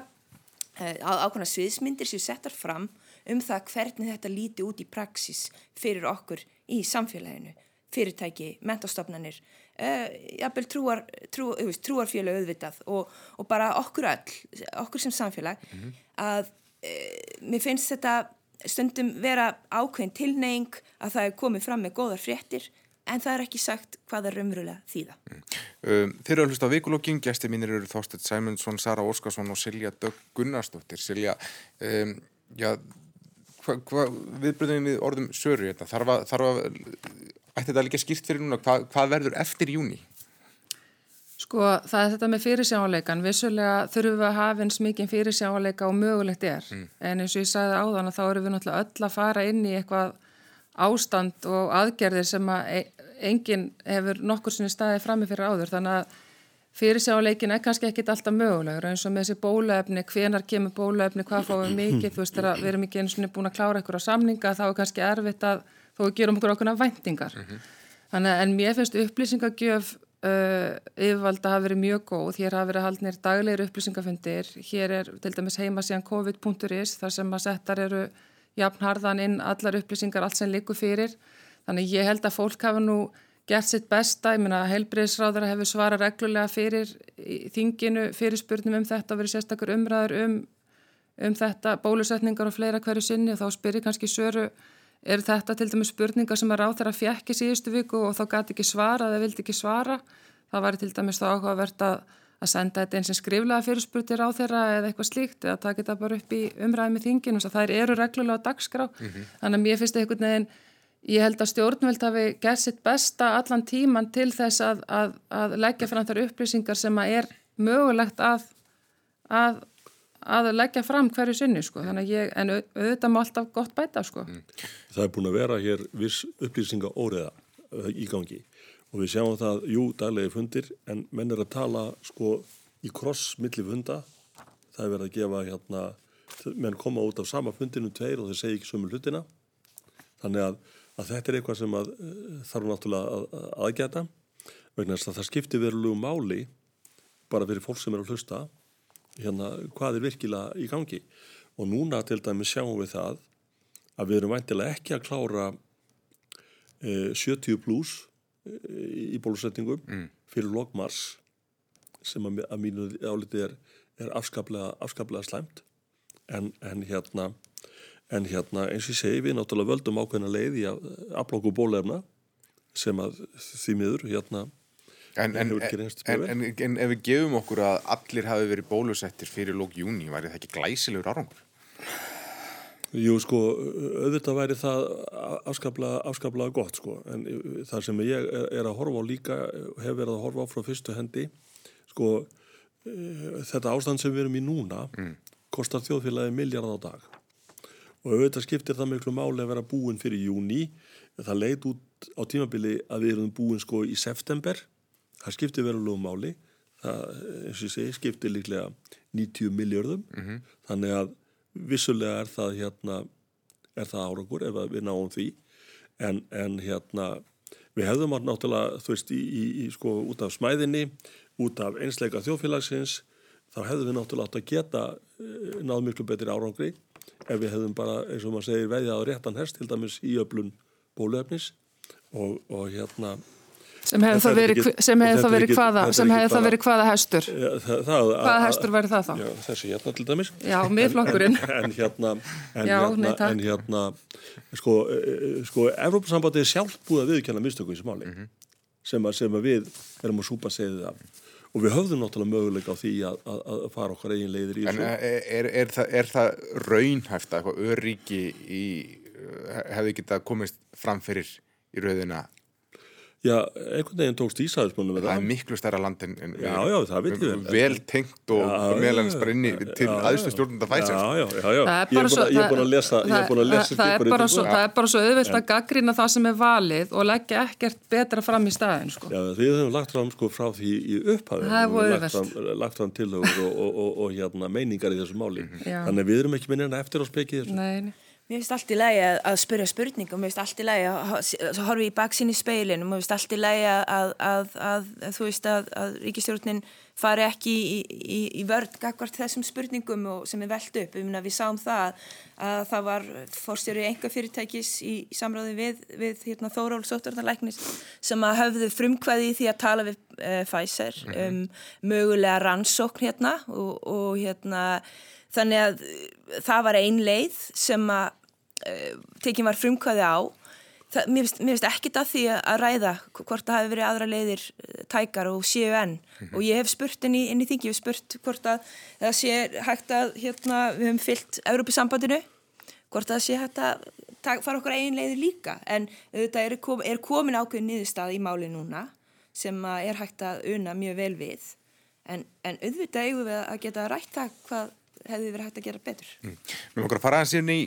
[SPEAKER 3] eh, að ákvæmna sviðsmyndir séu settar fram um það hvernig þetta líti út í praksis fyrir okkur í samfélaginu fyrirtæki, mentastofnanir uh, jafnvel trúar, trú, trúarfélag auðvitað og, og bara okkur öll, okkur sem samfélag mm -hmm. að uh, mér finnst þetta stundum vera ákveðin tilneying að það er komið fram með góðar fréttir en það er ekki sagt hvað er raunverulega þýða. Mm.
[SPEAKER 1] Um, þeir eru að hlusta á vikulokking, gæsti mínir eru Þorstedt Sæmundsson, Sara Óskarsson og Silja Dögg Gunnarsdóttir. Silja, um, já, hva, hva, viðbröðum við orðum söru þetta, að, þarf að ætti þetta líka skýrt fyrir núna, hvað, hvað verður eftir júni?
[SPEAKER 4] Sko það er þetta með fyrirsjáleikan, vissulega þurfum við að hafa eins mikið fyrirsjáleika og mögulegt er, mm. en eins og ég sagði áðan að þá eru við náttúrulega öll að fara inn í eitthvað ástand og aðgerðir sem að e, enginn hefur nokkur sinni staðið frammi fyrir áður, þannig að fyrirsjáleikin er kannski ekkit alltaf mögulegur. Eins og með þessi bólöfni, hvenar kemur bólöfni, hvað fáum við mikið, þú veist þegar við erum ekki eins og búin að klára á samninga þá er kannski erfitt að þó að gerum okkur okkur væntingar. Mm -hmm. Þannig að en mér finnst upplýsingagjöf uh, yfirvalda hafa verið mjög góð. Hér hafa verið haldnir daglegir upplýsingafundir. Hér er til dæmis heima síðan covid.is þar sem að settar eru jafnharðan inn allar upplýsingar, allt sem likur fyrir. Þannig ég held að fólk hafa nú gert sitt besta, ég meina heilbreyðsráður hefur svarað reglulega fyrir þinginu, fyrir spurningum um þetta og verið sérstakar umræður um, um þetta bólusetningar og fleira hverju sinni og þá spyrir kannski söru er þetta til dæmis spurningar sem að ráð þeirra fjekk í síðustu viku og þá gæti ekki svara eða vildi ekki svara. Það var til dæmis þá áhugavert að, að senda þetta eins og skriflega fyrirspurtir á þeirra eða eitthvað slíkt eða taka þetta bara upp í umræði með þingin og það eru reglulega dagskrá. Mm -hmm. Þannig að mér finnst einhvern veginn, ég held að stjórnvöld hafi gert sitt besta allan tíman til þess að, að, að leggja fram þar upplýsingar sem að er mögulegt að að leggja fram hverju sinni sko. ég, en auðvitað má alltaf gott bæta sko. Mm.
[SPEAKER 2] Það er búin að vera hér viss upplýsinga óriða uh, í gangi og við sjáum það, jú, daglegi fundir en menn er að tala sko í kross milli funda það er verið að gefa hérna menn koma út af sama fundinu tveir og þeir segja ekki sömu hlutina þannig að, að þetta er eitthvað sem að, uh, þarf náttúrulega að, aðgæta vegna þess að það skiptir verulegu máli bara fyrir fólk sem er að hlusta hérna, hvað er virkilega í gangi og núna til dæmi sjáum við það að við erum væntilega ekki að klára eh, 70 pluss í bólusetningum mm. fyrir lokmars sem að, að mínu áliti er, er afskaplega, afskaplega slæmt en, en hérna en hérna eins og ég segi við náttúrulega völdum ákveðina leið í að aflokku bólefna sem að því miður hérna
[SPEAKER 1] En, en, en, en ef við gefum okkur að allir hafi verið bólusettir fyrir lók júni, væri það ekki glæsilegur árangur?
[SPEAKER 2] Jú, sko, auðvitað væri það afskaplega, afskaplega gott, sko, en það sem ég er, er að horfa á líka, hef verið að horfa á frá fyrstu hendi, sko, þetta ástand sem við erum í núna mm. kostar þjóðfélagi miljard á dag. Og auðvitað skiptir það miklu máli að vera búin fyrir júni, það leit út á tímabili að við erum búin sko í september það skiptir verulegu máli. Það, eins og ég segi, skiptir líklega 90 miljörðum mm -hmm. þannig að vissulega er það hérna, er það árangur ef við náum því. En, en hérna við hefðum átt náttúrulega, þú veist, í, í, í sko út af smæðinni, út af einsleika þjóðfélagsins, þá hefðum við náttúrulega átt að geta eh, náð miklu betri árangri ef við hefðum bara, eins og maður segir, veðjað á réttan hest til dæmis í öflun bólöfnis og, og hérna
[SPEAKER 4] Sem hefði það verið, sem hefði það verið hvaða, sem hefði það verið hvaða hestur? Ja, það, það, hvaða hestur væri það þá?
[SPEAKER 2] Já, þessi hérna til dæmis.
[SPEAKER 4] Já, miðflokkurinn.
[SPEAKER 2] En, en hérna, en já, hérna, nei, en hérna, sko, sko, Evrópussambandi er sjálf búið að viðkjanna mistöku í þessu máli, mm -hmm. sem, að, sem að við erum að súpa segðið af. Og við höfðum náttúrulega möguleika á því að, að, að fara okkar eigin leiðir í
[SPEAKER 1] þessu. En er, er, er, það, er það raunhæft að eitthvað öryggi í, hefði getað komist framfyrir í rauðina
[SPEAKER 2] Já, einhvern veginn tókst Ísæðismannum
[SPEAKER 1] Það er miklu stærra land en, en
[SPEAKER 2] já, já, ég
[SPEAKER 1] vel. tengt og, meðlans bara inni til aðstu stjórnunda fæsir
[SPEAKER 2] Já, já, já, ég er búin að lesa
[SPEAKER 4] Það er bara svo, svo auðvilt að gaggrina það sem er valið og leggja ekkert betra fram í staðin sko.
[SPEAKER 2] Já, við höfum lagt fram sko frá því í upphafi
[SPEAKER 4] Það er auðvilt
[SPEAKER 2] Lagt fram tilhauður og hérna meiningar í þessu máli. Þannig við erum ekki minnina eftir á spekið
[SPEAKER 4] Nei,
[SPEAKER 3] Mér finnst allt í lagi að, að spyrja spurningum, mér finnst allt í lagi að horfa í baksinni í speilinu, mér finnst allt í lagi að, að, að þú veist að ríkistjórnin fari ekki í, í, í vörð gagvart þessum spurningum sem er veld upp. Við sáum það að það var fórstjóri enga fyrirtækis í, í samráði við, við hérna, Þóról Sótturðarleiknis sem að höfðu frumkvæði því að tala við uh, Pfizer -hmm. um mögulega rannsókn hérna og, og hérna Þannig að uh, það var ein leið sem að uh, tekinn var frumkvæði á. Það, mér finnst ekkit að því að ræða hvort það hefur verið aðra leiðir uh, tækar og séu enn. Mm -hmm. Og ég hef spurt inn í, inn í þingi, ég hef spurt hvort að það sé hægt að, hérna, við hefum fyllt Európisambandinu, hvort að það sé hægt að fara okkur eigin leiðir líka. En þetta er, kom, er komin ákveðin niðurstað í máli núna sem er hægt að una mjög vel við. En, en auðvitað eigum við að geta rætt það hvað hefði verið hægt að gera betur. Mm.
[SPEAKER 1] Erum okkar að fara aðeins inn í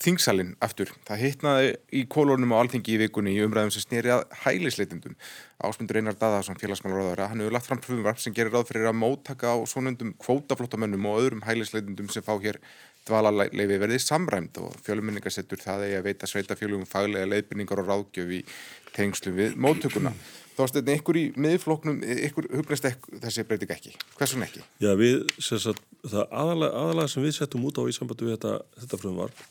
[SPEAKER 1] þingsalinn aftur. Það hittnaði í kólunum á alþingi í vikunni í umræðum sem snýri að hælisleitindum. Ásmundur Einar Dadaðsson, félagsmálaráðara, hann hefur lagt fram frumvarp sem gerir ráð fyrir að móttaka á svonundum kvótaflottamönnum og öðrum hælisleitindum sem fá hér dvalarleifi verði samræmt og fjöluminningasettur það er að veita sveitafjölugum faglega leiðbyrningar og ráðgjöf í tengslum við móttökuna. Þá stefnir ykkur í miðfloknum, ykkur hugnast þessi breyting ekki. Hversun ekki?
[SPEAKER 2] Já, við, sagt, það aðalega, aðalega sem við settum út á í sambandi við þetta, þetta frumvarp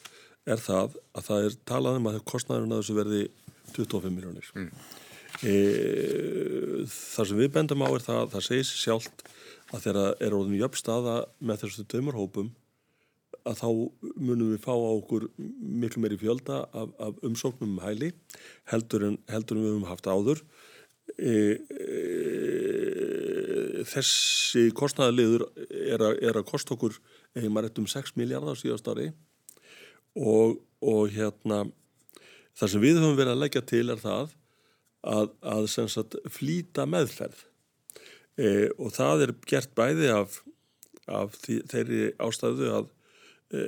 [SPEAKER 2] er það að það er talað um að kostnæðurinn að þessu verði 25 miljónir. Mm. E, þar sem við bendum á er það að það segis sjálft að þeirra er orðin í uppstaða með þessu dömurhópum að þá munum við fá á okkur miklu meiri fjölda af, af umsóknum um hæli heldur en, heldur en við höfum haft áður E, e, þessi kostnæðaliður er, er að kosta okkur eða maður eftir um 6 miljardar síðast ári. Og, og hérna það sem við höfum verið að leggja til er það að, að sagt, flýta meðferð. E, og það er gert bæði af, af því, þeirri ástæðu að e,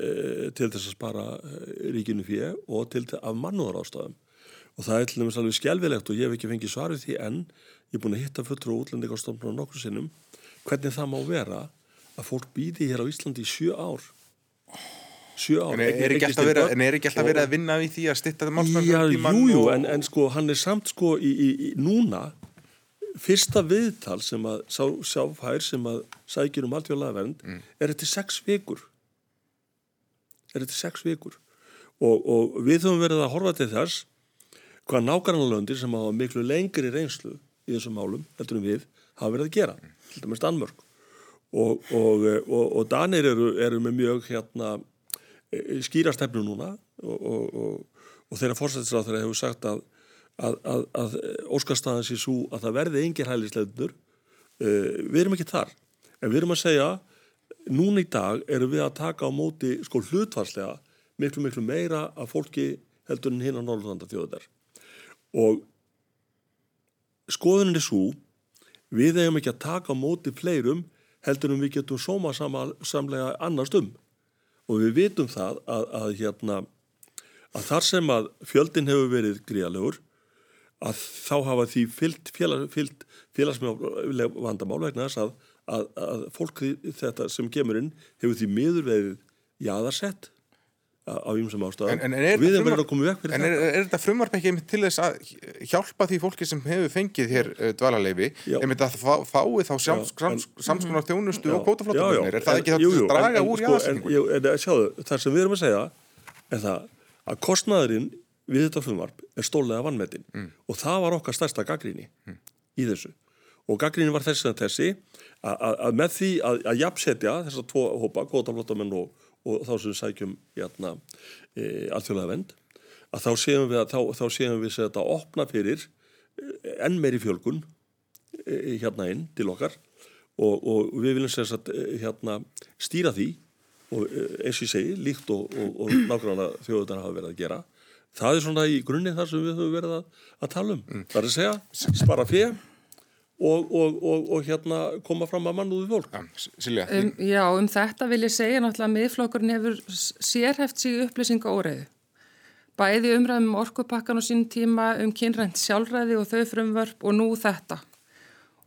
[SPEAKER 2] til þess að spara e, ríkinu fyrir og til af mannúðar ástæðum og það er til dæmis alveg skjálfilegt og ég hef ekki fengið svarið því en ég er búin að hitta fullur og útlending á nokkur sinnum. Hvernig það má vera að fólk býði hér á Íslandi í sjö ár? Sjö ár.
[SPEAKER 1] En er ekki alltaf verið að, vera vinna við því að stitta það
[SPEAKER 2] málsmæður Jújú, en, en sko hann er samt sko í, í, í núna fyrsta viðtal sem að sá, sáfhær sem að sækir um alltjóðlega vernd mm. er þetta sex vikur. Er þetta sex vikur. Og, og við höfum verið að horfa til þess hvað nákvæmlega sem hafa miklu lengri reynslu í þessum málum, heldur um við, hafa verið að gera, til dæmis Danmörk. Og, og, og, og Danir eru, eru með mjög hérna, e, skýrastefnu núna og þeirra fórsættisráð þeirra hefur sagt að, að, að, að óskarstaðans í svo að það verði yngir hælisleitnur. Uh, við erum ekki þar, en við erum að segja, núna í dag erum við að taka á móti sko hlutvarslega miklu miklu meira af fólki heldur en hinn á Norrlanda þjóðar og skoðunin er svo við eigum ekki að taka á móti fleirum heldur en við getum sóma samlega annars um. Og við vitum það að, að, hérna, að þar sem að fjöldin hefur verið gríalegur að þá hafa því fyllt, félag, fyllt félagsmjög vandamál vegna þess að, að fólk þetta sem kemur inn hefur því miður verið jáðarsett á ýmsum ástæðum.
[SPEAKER 1] En, en
[SPEAKER 2] við erum verið að koma vekk fyrir
[SPEAKER 1] en þetta. En er, er þetta frumvarp ekki til þess að hjálpa því fólki sem hefur fengið hér uh, dvalarleifi, einmitt að fá, fái þá samskonar þjónustu já, og kótaflóttumennir, er það ekki þá að draga úr
[SPEAKER 2] sko, en, sjáðu, það sem við erum að segja er það að kostnaðurinn við þetta frumvarp er stólega vannmetinn mm. og það var okkar stærsta gaggríni mm. í þessu. Og gaggríni var þessi að þessi að með því að jafnsetja þessar tvo hópa, kótaflóttamenn og og þá sem við sækjum hérna, e, alþjóðlega vend að þá séum við að þá, þá séum við að opna fyrir e, enn meiri fjölgun e, hérna inn til okkar og, og við viljum segja að e, hérna, stýra því og e, eins og ég segi líkt og, og, og nákvæmlega þjóðunar hafa verið að gera. Það er svona í grunni þar sem við höfum verið að, að tala um. Mm. það er að segja spara fyrir Og, og, og, og hérna koma fram að mannúði fólk.
[SPEAKER 1] Ja,
[SPEAKER 4] um, já, um þetta vil ég segja náttúrulega að miðflokkurinn hefur sérhæft sig upplýsinga óreiðu. Bæði umræðum um orkupakkan og sín tíma um kynrænt sjálfræði og þau frumvörp og nú þetta.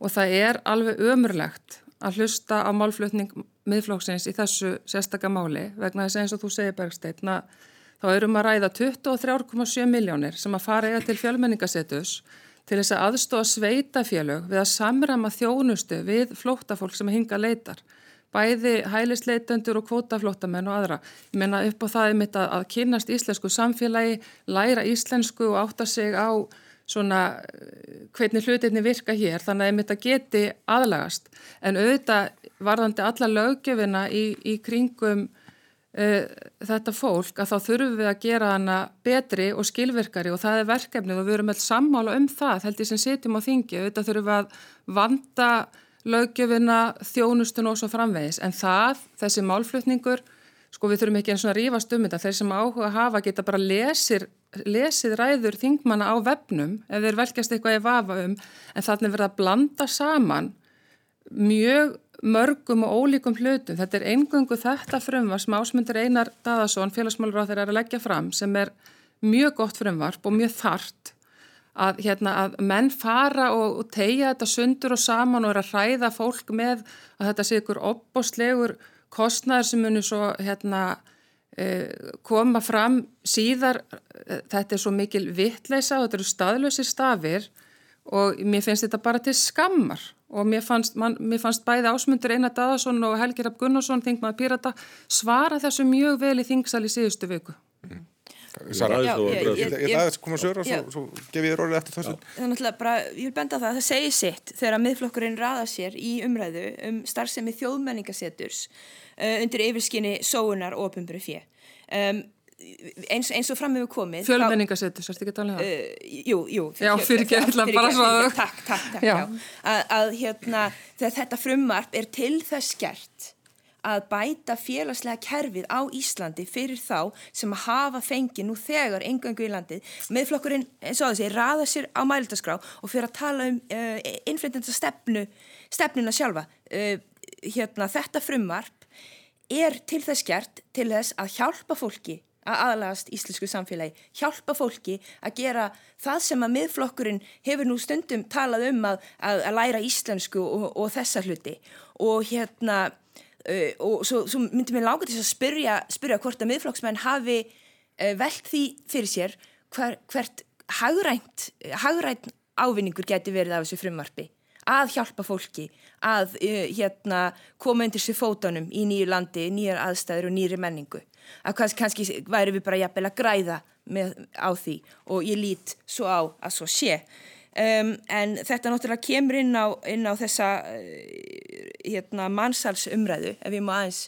[SPEAKER 4] Og það er alveg ömurlegt að hlusta á málflutning miðflokksins í þessu sérstakka máli vegna þess eins og þú segir Bergstein að þá erum að ræða 23,7 miljónir sem að fara eiga til fjölmenningasetus og til þess að aðstóða sveitafélög við að samrama þjónustu við flóttafólk sem hinga leitar. Bæði hælisleitendur og kvótaflóttamenn og aðra. Ég menna upp á það er mitt að, að kynast íslensku samfélagi, læra íslensku og átta sig á svona hvernig hlutinni virka hér þannig að ég mitt að geti aðlagast. En auðvitað varðandi alla lögjöfina í, í kringum þetta fólk að þá þurfum við að gera hana betri og skilvirkari og það er verkefnið og við erum alltaf sammála um það held ég sem sitjum á þingi, auðvitað þurfum við að vanda löggjöfina, þjónustun og svo framvegis. En það, þessi málflutningur sko við þurfum ekki eins og að rífast um þetta. Þeir sem áhuga hafa geta bara lesir, lesið ræður þingmanna á vefnum ef þeir velkjast eitthvað í vafa um. En þannig verða að blanda saman mjög mörgum og ólíkum hlutum. Þetta er engungu þetta frumvar sem ásmundur Einar Daðarsson, félagsmálur á þeirra, er að leggja fram sem er mjög gott frumvarp og mjög þart að, hérna, að menn fara og, og tegja þetta sundur og saman og er að hræða fólk með að þetta sé ykkur opbóstlegur kostnæður sem munir svo hérna, eh, koma fram síðar. Þetta er svo mikil vittleisa og þetta eru staðlösi stafir og mér finnst þetta bara til skammar. Og mér fannst, man, mér fannst bæði ásmundur Einar Daðarsson og Helgi Rapp Gunnarsson þingmaður Pírata svara þessu mjög vel í þingsal í síðustu viku. Mm.
[SPEAKER 1] Sara, já, ég, ég, ég, það er koma sögur og svo, svo gef ég orðið eftir þessu.
[SPEAKER 3] Þannig að bara, ég vil benda það að það segir sitt þegar miðflokkurinn raða sér í umræðu um starfsemi þjóðmenningaseturs uh, undir yfirskinni sóunar og opumbru fjö um, eins, eins og fram hefur komið
[SPEAKER 4] Fjölmenningasettur, sérst ekki að tala um það?
[SPEAKER 3] Uh, jú, jú
[SPEAKER 4] Já, fyrir ekki, bara svo
[SPEAKER 3] Takk, takk, takk, já, já. Að, að hérna, þetta frumvarp er til þess gert að bæta félagslega kerfið á Íslandi fyrir þá sem að hafa fengið nú þegar engangu í landið. Meðflokkurinn, eins og þessi, raða sér á mælindaskrá og fyrir að tala um uh, innflytjandi stefnu, stefnuna sjálfa. Uh, hérna, þetta frumvarp er til þess gert til þess að hjálpa fólki að aðlagast íslensku samfélagi, hjálpa fólki að gera það sem að miðflokkurinn hefur nú stundum talað um að, að, að læra íslensku og, og þessa hluti. Og hérna uh, og svo, svo myndi mér lága til að spyrja, spyrja hvort að miðflokksmenn hafi uh, velt því fyrir sér hver, hvert hagrænt, hagrænt ávinningur geti verið af þessu frumvarfi að hjálpa fólki að uh, hérna, koma undir sér fótunum í nýju landi, nýjar aðstæður og nýri menningu að kannski væri við bara jafnvel að græða með, á því og ég lít svo á að svo sé. Um, en þetta náttúrulega kemur inn á, inn á þessa uh, hérna, mannsalsumræðu, ef ég má aðeins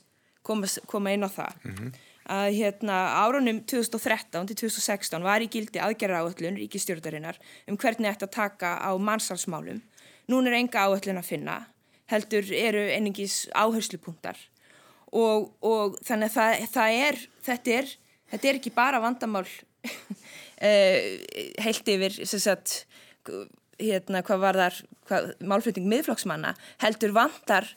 [SPEAKER 3] koma, koma inn á það. Mm -hmm. Að hérna, árunum 2013 til 2016 var í gildi aðgerra áöllun ríkistjórnarinnar um hvernig þetta taka á mannsalsmálum. Nún er enga áöllun að finna, heldur eru einingis áherslupunktar og, og þannig að það, það er, þetta er, þetta er ekki bara vandamál uh, heilt yfir, sagt, hérna, hvað var þar hvað, málflutning miðflokksmanna heldur vandar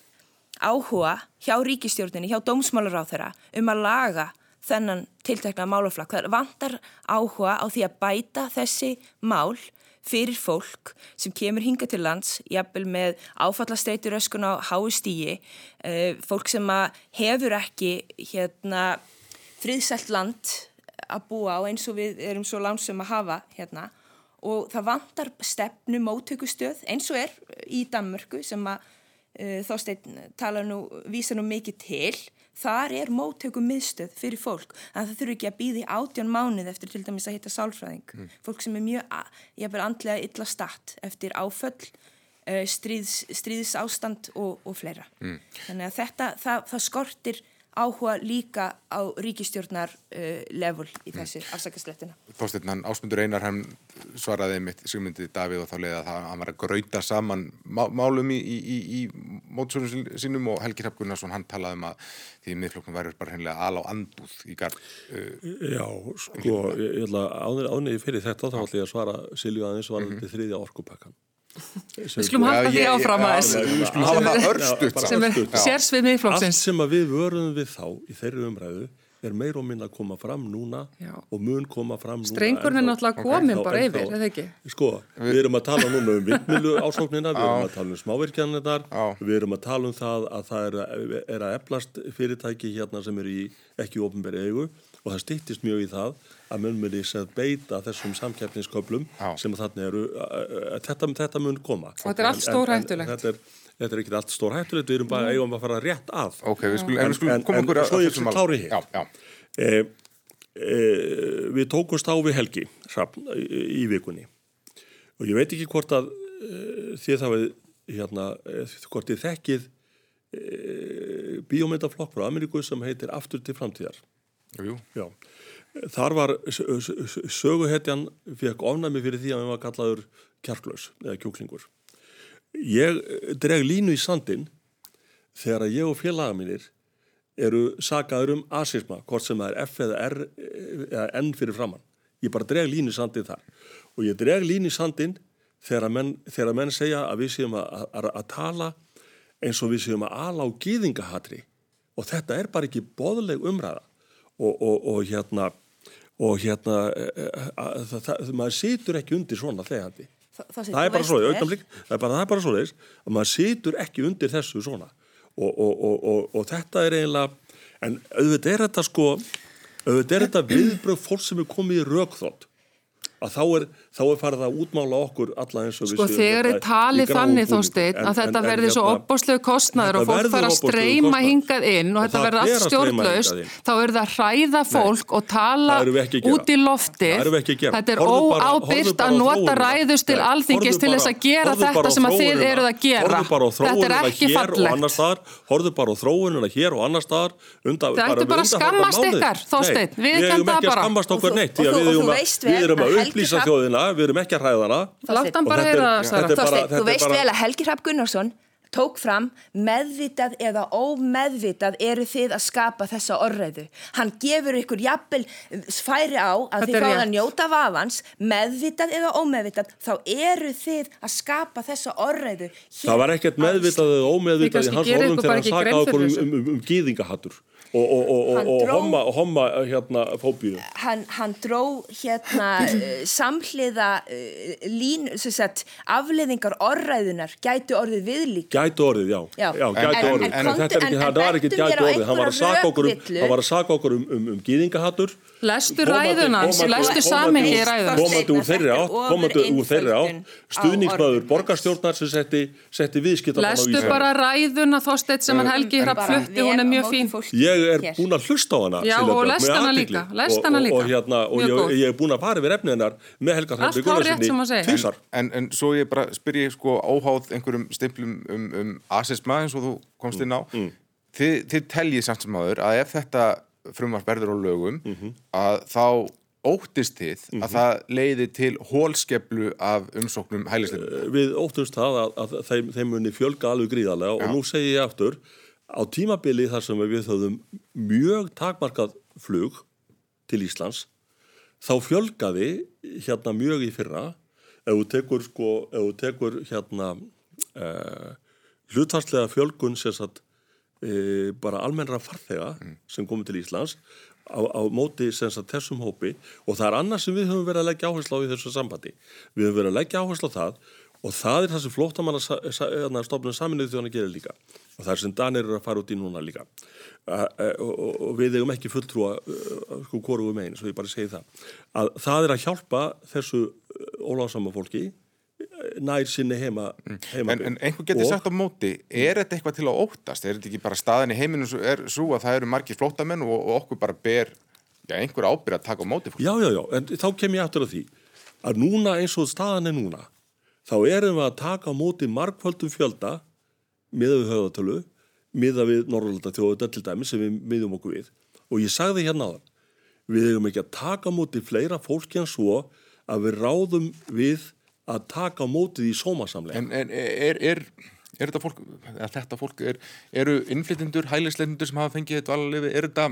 [SPEAKER 3] áhuga hjá ríkistjórnini, hjá dómsmálaráþara um að laga þennan tiltekna málaflakk. Það vandar áhuga á því að bæta þessi mál fyrir fólk sem kemur hinga til lands, jafnvel með áfallastreitur öskun á háistígi, eh, fólk sem hefur ekki hérna, friðsælt land að búa á eins og við erum svo lansum að hafa hérna. Og það vantar stefnu móttökustöð eins og er í Danmörku sem að uh, þósteinn tala nú, vísa nú mikið til þar er móttöku miðstöð fyrir fólk en það þurfi ekki að býði átjón mánuð eftir til dæmis að hitta sálfræðing mm. fólk sem er mjög, ég er bara andlega illa statt eftir áföll uh, stríðs, stríðs ástand og, og fleira mm. þannig að þetta, það, það skortir áhuga líka á ríkistjórnar uh, level í þessi mm. afsakaslettina.
[SPEAKER 1] Þóstirnan Ásmundur Einar hann svaraði mitt Sigmundi Davíð og þá leiði að hann var að grauta saman málum í, í, í, í mótsvörnum sínum og Helgi Hrapp Gunnarsson hann talaði um að því miðflokknum væri bara hennilega al á andúð í garð.
[SPEAKER 2] Uh, Já, sko, ég ætla ániði fyrir þetta þá ætla ég að svara Silju aðeins varandi mm -hmm. þriðja orkupakkan.
[SPEAKER 4] Við skulum halda því áfram aðeins.
[SPEAKER 1] Við skulum hafa það örstutt
[SPEAKER 4] sem er sérsvið miðflokksins.
[SPEAKER 2] Allt sem að við vörðum við þá í þeirri umræðu er meir og minna að koma fram núna Já. og mun koma fram núna
[SPEAKER 4] Strengurinn er náttúrulega komin okay. bara yfir, eða ekki?
[SPEAKER 2] Sko, við erum að tala núna um vindmilu ásóknina, við erum að tala um smávirkjarnir við erum að tala um það að það er að, er að eflast fyrirtæki hérna sem er í ekki ofnbæri eigu og það stýttist mjög í það að mun muni beita þessum samkeppnisköplum sem þannig eru þetta, þetta mun koma.
[SPEAKER 4] Og þetta er allt stór hættulegt
[SPEAKER 2] þetta er, þetta er ekki allt stór hættulegt við erum bara eigum að fara rétt af
[SPEAKER 1] ok, við skulum, en, skulum koma okkur
[SPEAKER 2] að svo ég sem klári hér. E, e, við tókumst á við helgi sapn, í, í vikunni. Og ég veit ekki hvort að e, þið það við hérna, hvort þið þekkið bíómyndaflokk frá Ameríku sem heitir Aftur til framtíðar
[SPEAKER 1] Jú,
[SPEAKER 2] Já. Þar var söguhetjan fekk ofnæmi fyrir því að hann var kallaður kjarklaus eða kjúklingur. Ég dreg línu í sandin þegar ég og félaga mínir eru sagaður um asisma, hvort sem það er F eða R eða N fyrir framann. Ég bara dreg línu í sandin þar og ég dreg línu í sandin þegar menn, þegar menn segja að við séum að, að, að tala eins og við séum að ala á gýðingahatri og þetta er bara ekki boðleg umræða og, og, og hérna og hérna e, e, maður situr ekki undir svona þegjandi. Þa, það, það er bara svo það er bara, bara svo þess að maður situr ekki undir þessu svona. Og, og þetta er eiginlega en auðvitað er þetta sko auðvitað er þetta viðbröð fólk sem er komið í raukþótt að þá er, þá er farið að útmála okkur alla eins og
[SPEAKER 4] sko, við séum sko þegar er talið þannig þó steit að þetta verði svo hérna- opbóslegu kostnaður og fólk fara að streyma hingað inn og, og þetta verði allt stjórnlaust þá er það að hræða fólk Nei, og tala út í lofti þetta er óábyrgt að nota ræðust til alþingis til þess að gera þetta sem að þið eruð að gera. Þetta er ekki fallegt.
[SPEAKER 2] horfðu bara á þróununa hér og annar staðar.
[SPEAKER 4] Það ættu bara að skammast ykkar þó steit, við kemta
[SPEAKER 2] það bara. við erum að upplýsa þjóðina, við erum ekki að hræða hana.
[SPEAKER 4] Látt hann bara heyra það,
[SPEAKER 3] Sara. Þú veist vel að Helgi Hrapp Gunnarsson tók fram meðvitað eða ómeðvitað eru þið að skapa þessa orðræðu. Hann gefur ykkur jafnvel færi á að þið fáða að njóta vafans, meðvitað eða ómeðvitað, þá eru þið að skapa þessa orðræðu.
[SPEAKER 2] Það var ekkert meðvitað eða ómeðvitað í hans orðum þegar hann saka okkur um, um, um, um gýðingahattur og, og, og, og homma, homma hérna fóbíu
[SPEAKER 3] hann, hann dró hérna uh, samhliða uh, lín, sagt, afleðingar orðræðunar gætu orðið viðlík.
[SPEAKER 2] Gætu orðið, já, já. já gætu orðið. en, en, en þetta er ekki, það var ekki gætu orðið. hann var að saka okkur um, um, um gýðingahattur
[SPEAKER 4] Lestu ræðuna, lestu samengi í ræðuna.
[SPEAKER 2] Komandi úr þeirri átt, komandi úr þeirri átt, stuðningsmaður borgarstjórnar sem setti, setti viðskiptamann á
[SPEAKER 4] Lestu
[SPEAKER 2] Ísland.
[SPEAKER 4] bara ræðuna Þorsteit sem hann Helgi hrapp flutti, hún er mjög fín.
[SPEAKER 2] Ég er búin að hlusta á hana
[SPEAKER 4] Já, og lest hana líka, lest
[SPEAKER 2] Og-
[SPEAKER 4] hana
[SPEAKER 2] og-
[SPEAKER 4] líka.
[SPEAKER 2] Og, hérna, og ég, ég er búin að fara yfir efnið hennar með Helga
[SPEAKER 4] segir.
[SPEAKER 2] tvisvar.
[SPEAKER 1] En, en svo ég bara spyr ég sko óháð einhverjum stimplum um, um asisma eins og þú komst inn á.
[SPEAKER 2] Mm.
[SPEAKER 1] Þið, þið teljið samt sem aður að ef þetta frumvarp verður á lögum
[SPEAKER 2] Mhm.
[SPEAKER 1] að þá óttist þið að það leiði til hólskeplu af umsóknum hælisleitinu.
[SPEAKER 2] Við óttumst það að, að þeim, þeim muni fjölga alveg gríðarlega og nú segi ég aftur á tímabili þar sem við höfðum mjög takmarkað flug til Íslands þá fjölgaði hérna mjög í fyrra ef þú tekur sko, ef þú tekur hérna uh, hlutvarslega fjölgun sagt e, bara almennra farþega sem komið til Íslands á, á móti sem sagt þessum hópi. Og það er annað sem við höfum verið að leggja áherslu á í þessu sambandi. Við höfum verið að leggja áherslu á það og það er það sem flóttamanna stofnun saminuð þjóðan gerir líka. Og það er sem Danir eru að fara út í núna líka. Uh, og, og við eigum ekki fulltrúa uh, sko hvorugum einn, svo ég bara segi það. Að það er að hjálpa þessu óláðsama fólki nær sinni heima, heima
[SPEAKER 1] En, en einhver getur sagt á móti, er þetta eitthvað til að óttast? Er þetta ekki bara staðan í heiminu er svo að það eru margir flóttamenn og, og okkur bara ber já, einhver ábyrð að taka á móti?
[SPEAKER 2] Já, já, já, en þá kem ég aftur að því að núna eins og staðan er núna þá erum við að taka á móti margföldum fjölda miða við höfðatölu, miða við Norrlanda þjóðutar til dæmi sem við miðum okkur við og ég sagði hérna áðan við eigum ekki að taka á móti fleira fólki en svo að við ráðum við að taka mótið í sómasamlega
[SPEAKER 1] En, en er, er, er þetta fólk, eða þetta fólk, er, eru innflytjendur, hælisleitundur sem hafa fengið þetta alveg, er þetta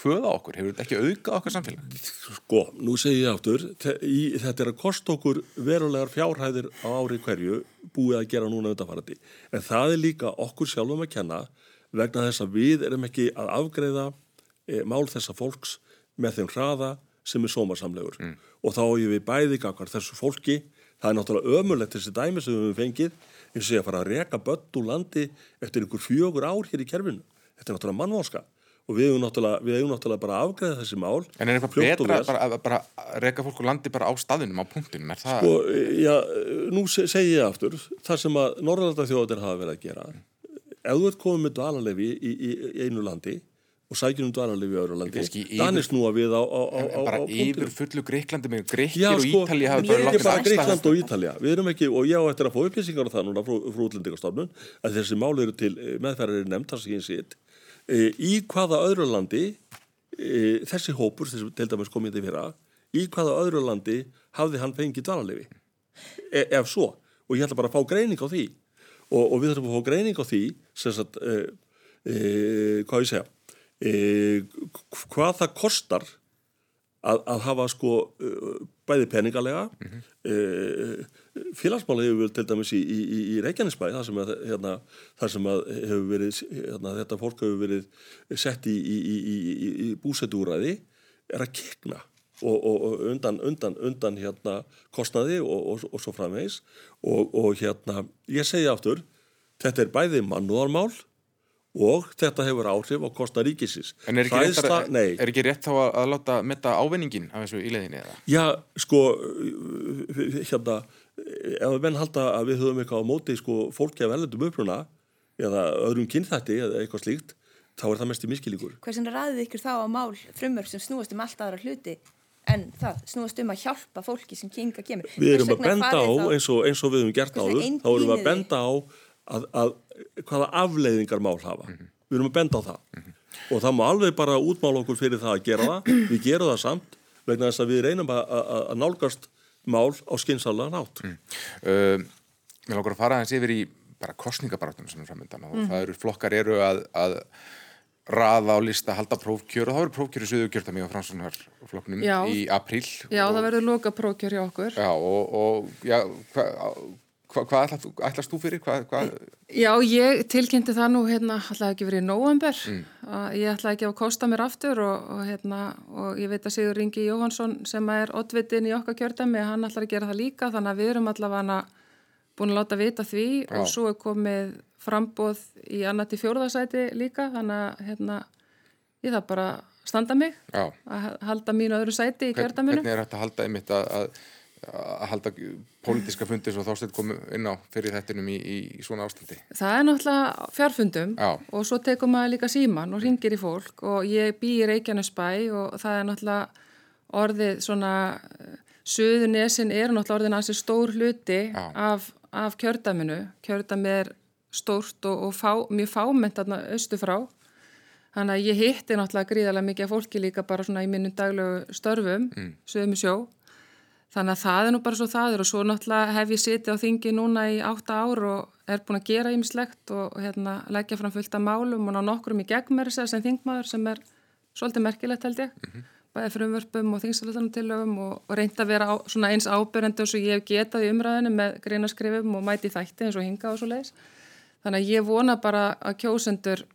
[SPEAKER 1] kvöða okkur? Hefur þetta ekki auka okkar samfélag?
[SPEAKER 2] Sko, nú segi ég þe- í, þetta er að kosta okkur verulegar fjárhæðir á ári hverju búið að gera núna undanfarandi. En það er líka okkur sjálfum að kenna vegna þess að við erum ekki að afgreiða e, mál þessa fólks með þeim hraða sem er sómarsamlegur. Mm. Og þá er við bæði gangar þessu fólki, það er náttúrulega ömulegt þessi dæmi sem við höfum fengið, eins og ég að fara að reka börn úr landi eftir einhver fjögur ár hér í kerfinu. Þetta er náttúrulega mannvóska og við hefum náttúrulega, við hefum náttúrulega bara að afgreiða þessi mál
[SPEAKER 1] En er eitthvað betra bara, að bara að reka fólk úr landi bara á staðinum, á punktinum? Er það,
[SPEAKER 2] Og, já, nú se- segi ég aftur, það sem að Norrlanda þjóðatir hafa verið að gera, ef þú ert komið með dvalarlefi í, í, í einu landi og sækjum um dvalarlefi í öðru landi, Danir snúa við á, á, á, á,
[SPEAKER 1] bara
[SPEAKER 2] á
[SPEAKER 1] yfir fullu Greiklandi með Greikir og
[SPEAKER 2] sko,
[SPEAKER 1] Ítali hafa
[SPEAKER 2] við erum ekki bara Greikland og Ítalja, við erum ekki, og ég á eftir að fá upplýsingar á það núna frú, frú útlendingastofnun, að þessi mál eru til eh, meðferðar er nefnt, þar sem ég sitt, e, í hvaða öðru landi e, þessi hópur, þessi til dæmis komið þetta fyrra, í hvaða öðru landi hafði hann fengið dvalarlefi e, ef svo, og ég ætla bara að fá greining á því. Og, og við þurfum að fá greining á því e, e, hvað e, það kostar að, að hafa sko uh, bæði peningalega mm -hmm. félagsmála hefur verið til dæmis í, í, í Reykjanesbæ þar sem að, hérna, þar sem að hefur verið hérna, þetta fólk hefur verið sett í, í, í búsetúræði er að kikna og, og, og undan, undan, undan hérna kostnaði og, og svo framvegs og hérna ég segja aftur þetta er bæði mannúðarmál og þetta hefur áhrif á kostna ríkisins.
[SPEAKER 1] En er ekki,
[SPEAKER 2] Hræðsla,
[SPEAKER 1] rétt, að, er ekki rétt þá að, að láta metta ávinningin af þessu í leiðinni eða?
[SPEAKER 2] Já, sko, hérna, ef menn halda að við höfum eitthvað á móti, sko, fólki af erlendum uppruna eða öðrum kynþætti eða eitthvað slíkt, þá er það mest í miskilíkur.
[SPEAKER 3] Hversin ræðið ykkur þá á mál frumörf sem snúast um allt aðra hluti en það snúast um að hjálpa fólki sem kinga kemur?
[SPEAKER 2] Við erum að benda á, eins og, eins og við höfum gert áður, þá erum við að benda á að, að hvaða afleiðingar mál hafa. Mm -hmm. Við erum að benda á það. Mm -hmm. Og það má alveg bara útmála okkur fyrir það að gera það. Við gerum það samt vegna þess að við reynum að, að, að nálgast mál á skynnsalega nátt. Mm.
[SPEAKER 1] Uh, mér langar að fara aðeins yfir í bara kostningabaráttunum sem er framöndan og það eru flokkar eru að, að raða á lista, halda prófkjör og það verður prófkjör í söðugkjörtami á fransunarflokknum í apríl.
[SPEAKER 4] Já,
[SPEAKER 1] og,
[SPEAKER 4] það verður loka prófkjör hjá okkur.
[SPEAKER 1] Já, og, og já, hvað Hva, hvað ætlast, ætlast þú fyrir? Hva, hva?
[SPEAKER 4] Já, ég tilkynnti það nú hérna, ætlaði ekki verið í nóvember mm. ég ætlaði ekki að kosta mér aftur og, og, hérna, og ég veit að Sigur Ingi Jóhansson sem er oddvitin í okkar kjörtami hann ætlar að gera það líka þannig að við erum allavega búin að láta vita því Já. og svo er komið frambóð í annað til fjórðarsæti líka þannig að hérna, ég það bara standa mig
[SPEAKER 1] Já.
[SPEAKER 4] að halda mínu öðru sæti í kjördaminu
[SPEAKER 1] Hvernig er þetta að halda einmitt að, að, að halda pólitíska fundir svo þástætt komu inn á fyrir þettinum í, í, svona ástandi?
[SPEAKER 4] Það er náttúrulega fjárfundum
[SPEAKER 1] Já.
[SPEAKER 4] og svo tekum maður líka síman og ringir í fólk og ég bý í Reykjanesbæ og það er náttúrulega orðið svona Suðunesin er náttúrulega orðin að þessi stór hluti af, af kjördaminu. Kjördami er stórt og, og fá, mjög þarna austu frá. Þannig að ég hitti náttúrulega gríðarlega mikið fólki líka bara svona í minnum daglegu störfum, mm. sögum sjó. Þannig að það er nú bara svo það er og svo náttúrulega hef ég sitið á þingi núna í átta ár og er búin að gera ýmislegt og hérna, leggja fram fullt af málum og ná nokkrum í gegnmæri sem þingmaður sem er svolítið merkilegt held ég. Mm -hmm. Bæði frumvörpum og þingsalöðanumtillögum og, og reynda að vera á, svona eins ábyrjandi og svo ég hef getað í umræðinu með greinaskrifum og mæti þætti eins og hinga og svo leiðis. Þannig að ég vona bara að kjósendur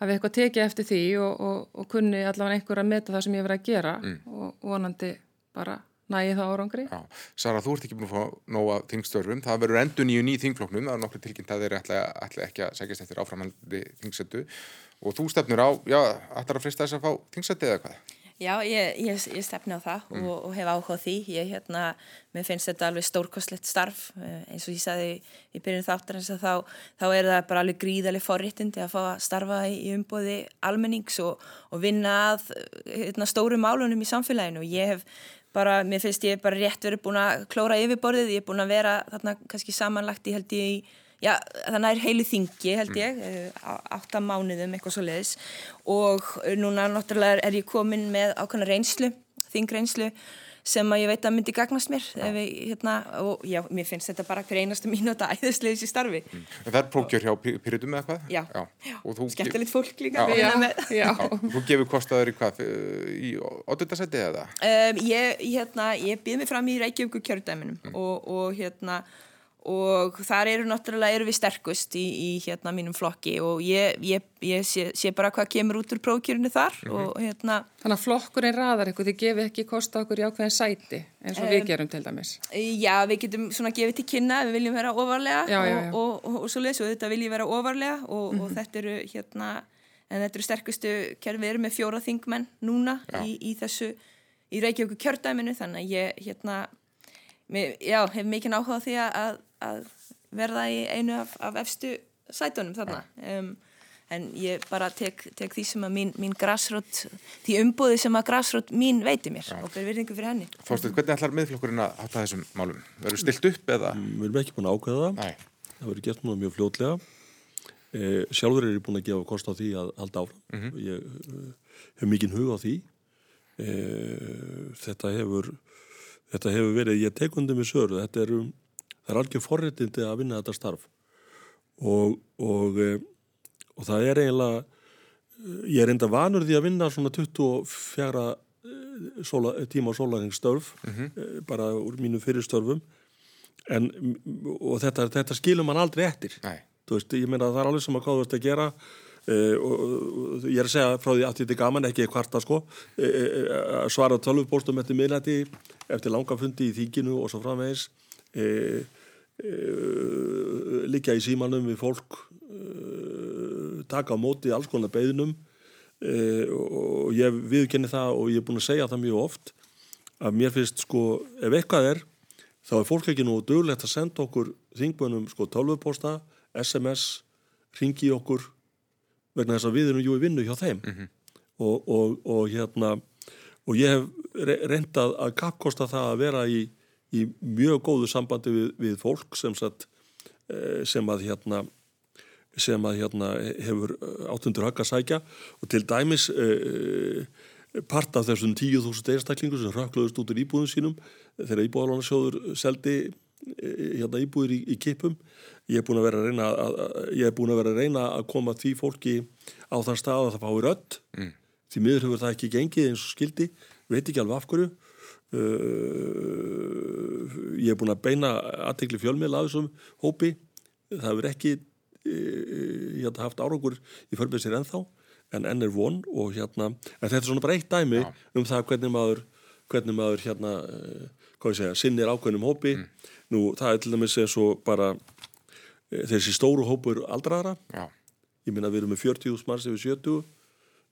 [SPEAKER 4] hafi eitthvað tekið eftir því og, og, og kunni allavega einhver að meta það sem ég verið að gera mm. og vonandi bara nægi það árangri.
[SPEAKER 1] Já. Sara, þú ert ekki búin að fá nóga þingstörfum. Það verður endur nýju ný þingfloknum. Það er nokkru tilkynnt að þeir ætla ekki að segjast eftir áframhaldi þingsetu og þú stefnur á, já, ætlar að frista þess að fá þingsetu eða hvað?
[SPEAKER 3] Já, ég, ég, ég stefni á það mm. og, og hef áhuga því. Ég, hérna, mér finnst þetta alveg stórkostlegt starf eh, eins og ég sagði í byrjun þáttar eins og þá, þá er það bara alveg gríðarlega forréttindi að fá að starfa í, í umbóði almennings og, og vinna að hérna, stóru málunum í samfélaginu og ég hef bara, mér finnst ég bara rétt verið búin að klóra yfirborðið, ég er búin að vera þarna kannski samanlagt í held ég í Já, þannig er heilu þingi held ég, mm. átta mánuðum eitthvað svo leiðis og núna náttúrulega er ég komin með ákvæmna reynslu, þingreynslu sem að ég veit að myndi gagnast mér við, hérna, og já, mér finnst þetta bara hver einastu mínúta æðislegis í starfi
[SPEAKER 1] mm. Það er prókjör hjá Pyritum eða hvað?
[SPEAKER 3] Já, já. skemmtilegt fólk líka já.
[SPEAKER 1] Já. Þú gefur kostaður í hvað? Í ódöldasetti eða?
[SPEAKER 3] Um, ég, hérna, ég býð mig fram í Reykjavík kjördæminum mm. og, og hérna og þar eru náttúrulega, eru við sterkust í, í hérna mínum flokki og ég, ég, ég sé, sé bara hvað kemur út úr prókjörinu þar mm -hmm. og hérna
[SPEAKER 4] Þannig að flokkurinn raðar eitthvað, þið gefið ekki kosta okkur í ákveðin sæti eins og um, við gerum til dæmis
[SPEAKER 3] Já, við getum svona gefið til kynna við viljum vera ofarlega já, já, já. og, og, og, og svo leiðs og þetta viljum vera ofarlega mm -hmm. og þetta eru hérna en þetta eru sterkustu kjörn, við erum með fjóra þingmenn núna í, í þessu í Reykjavík kjördæminu þannig að ég hérna mér, já, hef mikið áhuga því að að verða í einu af, af efstu sætunum þarna um, en ég bara tek, tek því sem að mín, mín græsrótt, því umbúði sem að græsrótt mín veiti mér Já. og ber virðingu fyrir henni
[SPEAKER 1] Þorstuð, hvernig ætlar miðflokkurinn að hátta þessum málum? Verður stilt upp eða?
[SPEAKER 2] Mm, við erum ekki búin að ákveða það Nei. það verður gert núna mjög fljótlega eh, sjálfur er ég búin að gefa kost á því að halda áfram mm -hmm. ég uh, hef mikinn hug á því eh, þetta hefur þetta hefur verið, ég tekundum í söru þetta er um það er algjör forréttindi að vinna þetta starf. Og, og, e, og það er eiginlega ég er enda vanur því að vinna svona 24 e, sóla, tíma á sólæringsstörf mm -hmm. bara úr mínu fyrirstörfum en og þetta, þetta skilur man aldrei eftir. Veist, ég meina það er alveg sem að hvað þú ert að gera Uh, og, og ég er að segja frá því að þetta er gaman ekki hvarta sko. Uh, uh, svara tölvupóstum eftir miðlæti eftir langafundi í þýkinu og svo framvegis e, e, liggja í símanum við fólk e, taka á móti alls konar beðnum e, og ég viðkenni það og ég er búin að segja það mjög oft að mér finnst sko ef eitthvað er þá er fólk ekki nú dögulegt að senda okkur þingbönum sko tölvuposta, SMS ringi okkur vegna þess að við erum jú í vinnu hjá þeim mm -hmm. og, og, og hérna og ég hef reyndað að kapkosta það að vera í í mjög góðu sambandi við, við fólk sem, satt, eh, sem að hérna sem að hérna hefur eh, áttundur högg að sækja. Og til dæmis eh, part af þessum 10.000 einstaklingu sem rökkluðust út í íbúðum sínum þegar íbúðalónasjóður seldi eh, hérna íbúðir í, í kipum ég er búin að vera að reyna að, ég er búin að vera að reyna að koma því fólki á þann stað að það fái rödd. Mm. því miður hefur það ekki gengið eins og skildi veit ekki alveg af hverju Uh, ég hef búin að beina aðtegli fjölmiðla að þessum hópi það hefur ekki uh, haft árangur í förmið sér ennþá en enn er von og hérna en þetta er svona bara eitt dæmi Já. um það hvernig maður, hvernig maður hérna uh, hvað ég segja, sinnir ákveðnum hópi mm. nú það er til dæmis eins og bara þessi stóru hópur aldraðara Já. ég minna við erum með 40.000 manns yfir 70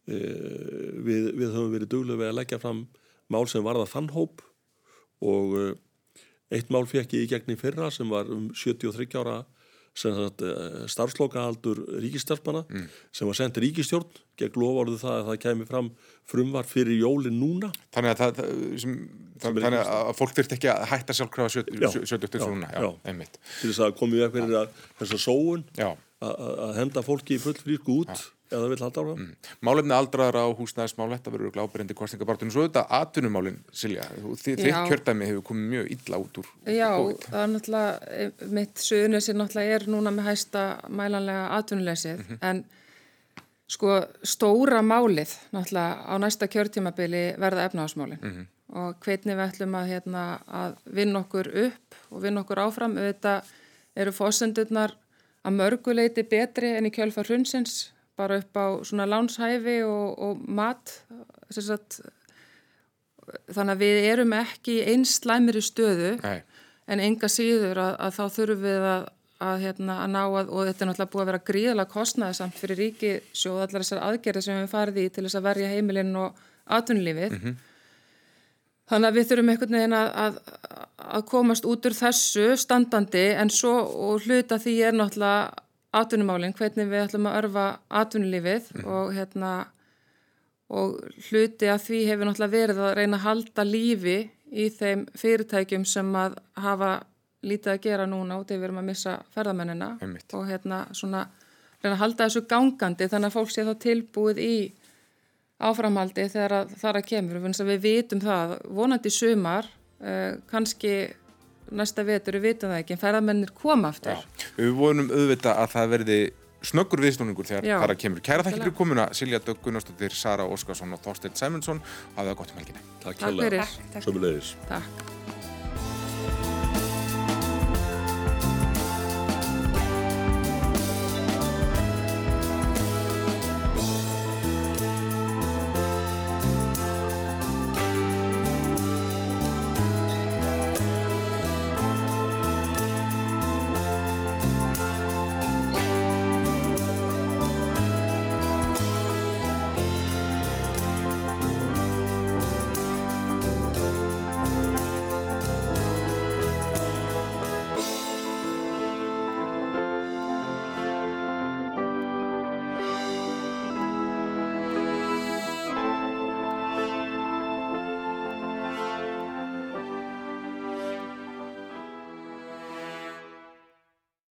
[SPEAKER 2] við, við höfum verið duglega við að leggja fram mál sem varða þann hóp og eitt mál fekk ég í gegn í fyrra sem var um 73 ára Eh, starfslokaaldur ríkistarfsmanna mm. sem var sendt ríkistjórn gegn lovorðu það að það kemi fram frumvar fyrir jólin núna.
[SPEAKER 1] Þannig að, það, sem, sem þannig að fólk þurft ekki að hætta sjálfkrafa 70 til svona
[SPEAKER 2] Já, einmitt. Til þess að komið við fyrir þessa sóun að henda fólki í full frísku út já eða vil halda ára mm.
[SPEAKER 1] Málefni aldraðara á húsnæðismál þetta verður glábrendi kostningabartunum svo þetta atunumálin, Silja þitt kjördæmi hefur komið mjög illa út úr
[SPEAKER 4] Já, COVID. það er náttúrulega eh, mitt söðunisir náttúrulega er núna með hæsta mælanlega atunuleysið mm -hmm. en sko stóra málið náttúrulega á næsta kjörtímabili verða efnahagsmálin mm -hmm. og hvernig við ætlum að, hérna, að vinna okkur upp og vinna okkur áfram auðvitað eru fósendurnar að mörguleiti betri enn í kjölfar hrunsins bara upp á svona lánshæfi og, og mat sagt, þannig að við erum ekki eins slæmiri stöðu Nei. en enga síður að, að þá þurfum við að, að, hérna, að ná að og þetta er náttúrulega búið að vera gríðalega kostnæði samt fyrir ríki sjóð allar þessar aðgerði sem við farið í til þess að verja heimilinn og atvinnulífið mm -hmm. þannig að við þurfum einhvern veginn að að komast út úr þessu standandi en svo og hluta því er náttúrulega atvinnumálinn, hvernig við ætlum að örfa atvinnulífið mm. og hérna og hluti að því hefur náttúrulega verið að reyna að halda lífi í þeim fyrirtækjum sem að hafa lítið að gera núna og þegar við erum að missa ferðamennina
[SPEAKER 1] Einmitt.
[SPEAKER 4] og hérna svona reyna að halda þessu gangandi þannig að fólk sé þá tilbúið í áframhaldi þegar það er að kemur við vitum það, vonandi sumar eh, kannski næsta vetur, við vitum það ekki, en ferðarmennir koma aftur. Já.
[SPEAKER 1] Við vonum auðvitað að það verði snöggur viðstóningur þegar Já. það kemur. Kæra þakki fyrir komuna, Silja Dögg Gunnarsdóttir, Sara Óskarsson og Þorstein Sæmundsson. Hafið það gott um helginni.
[SPEAKER 2] Takk fyrir. Takk fyrir.
[SPEAKER 4] Takk.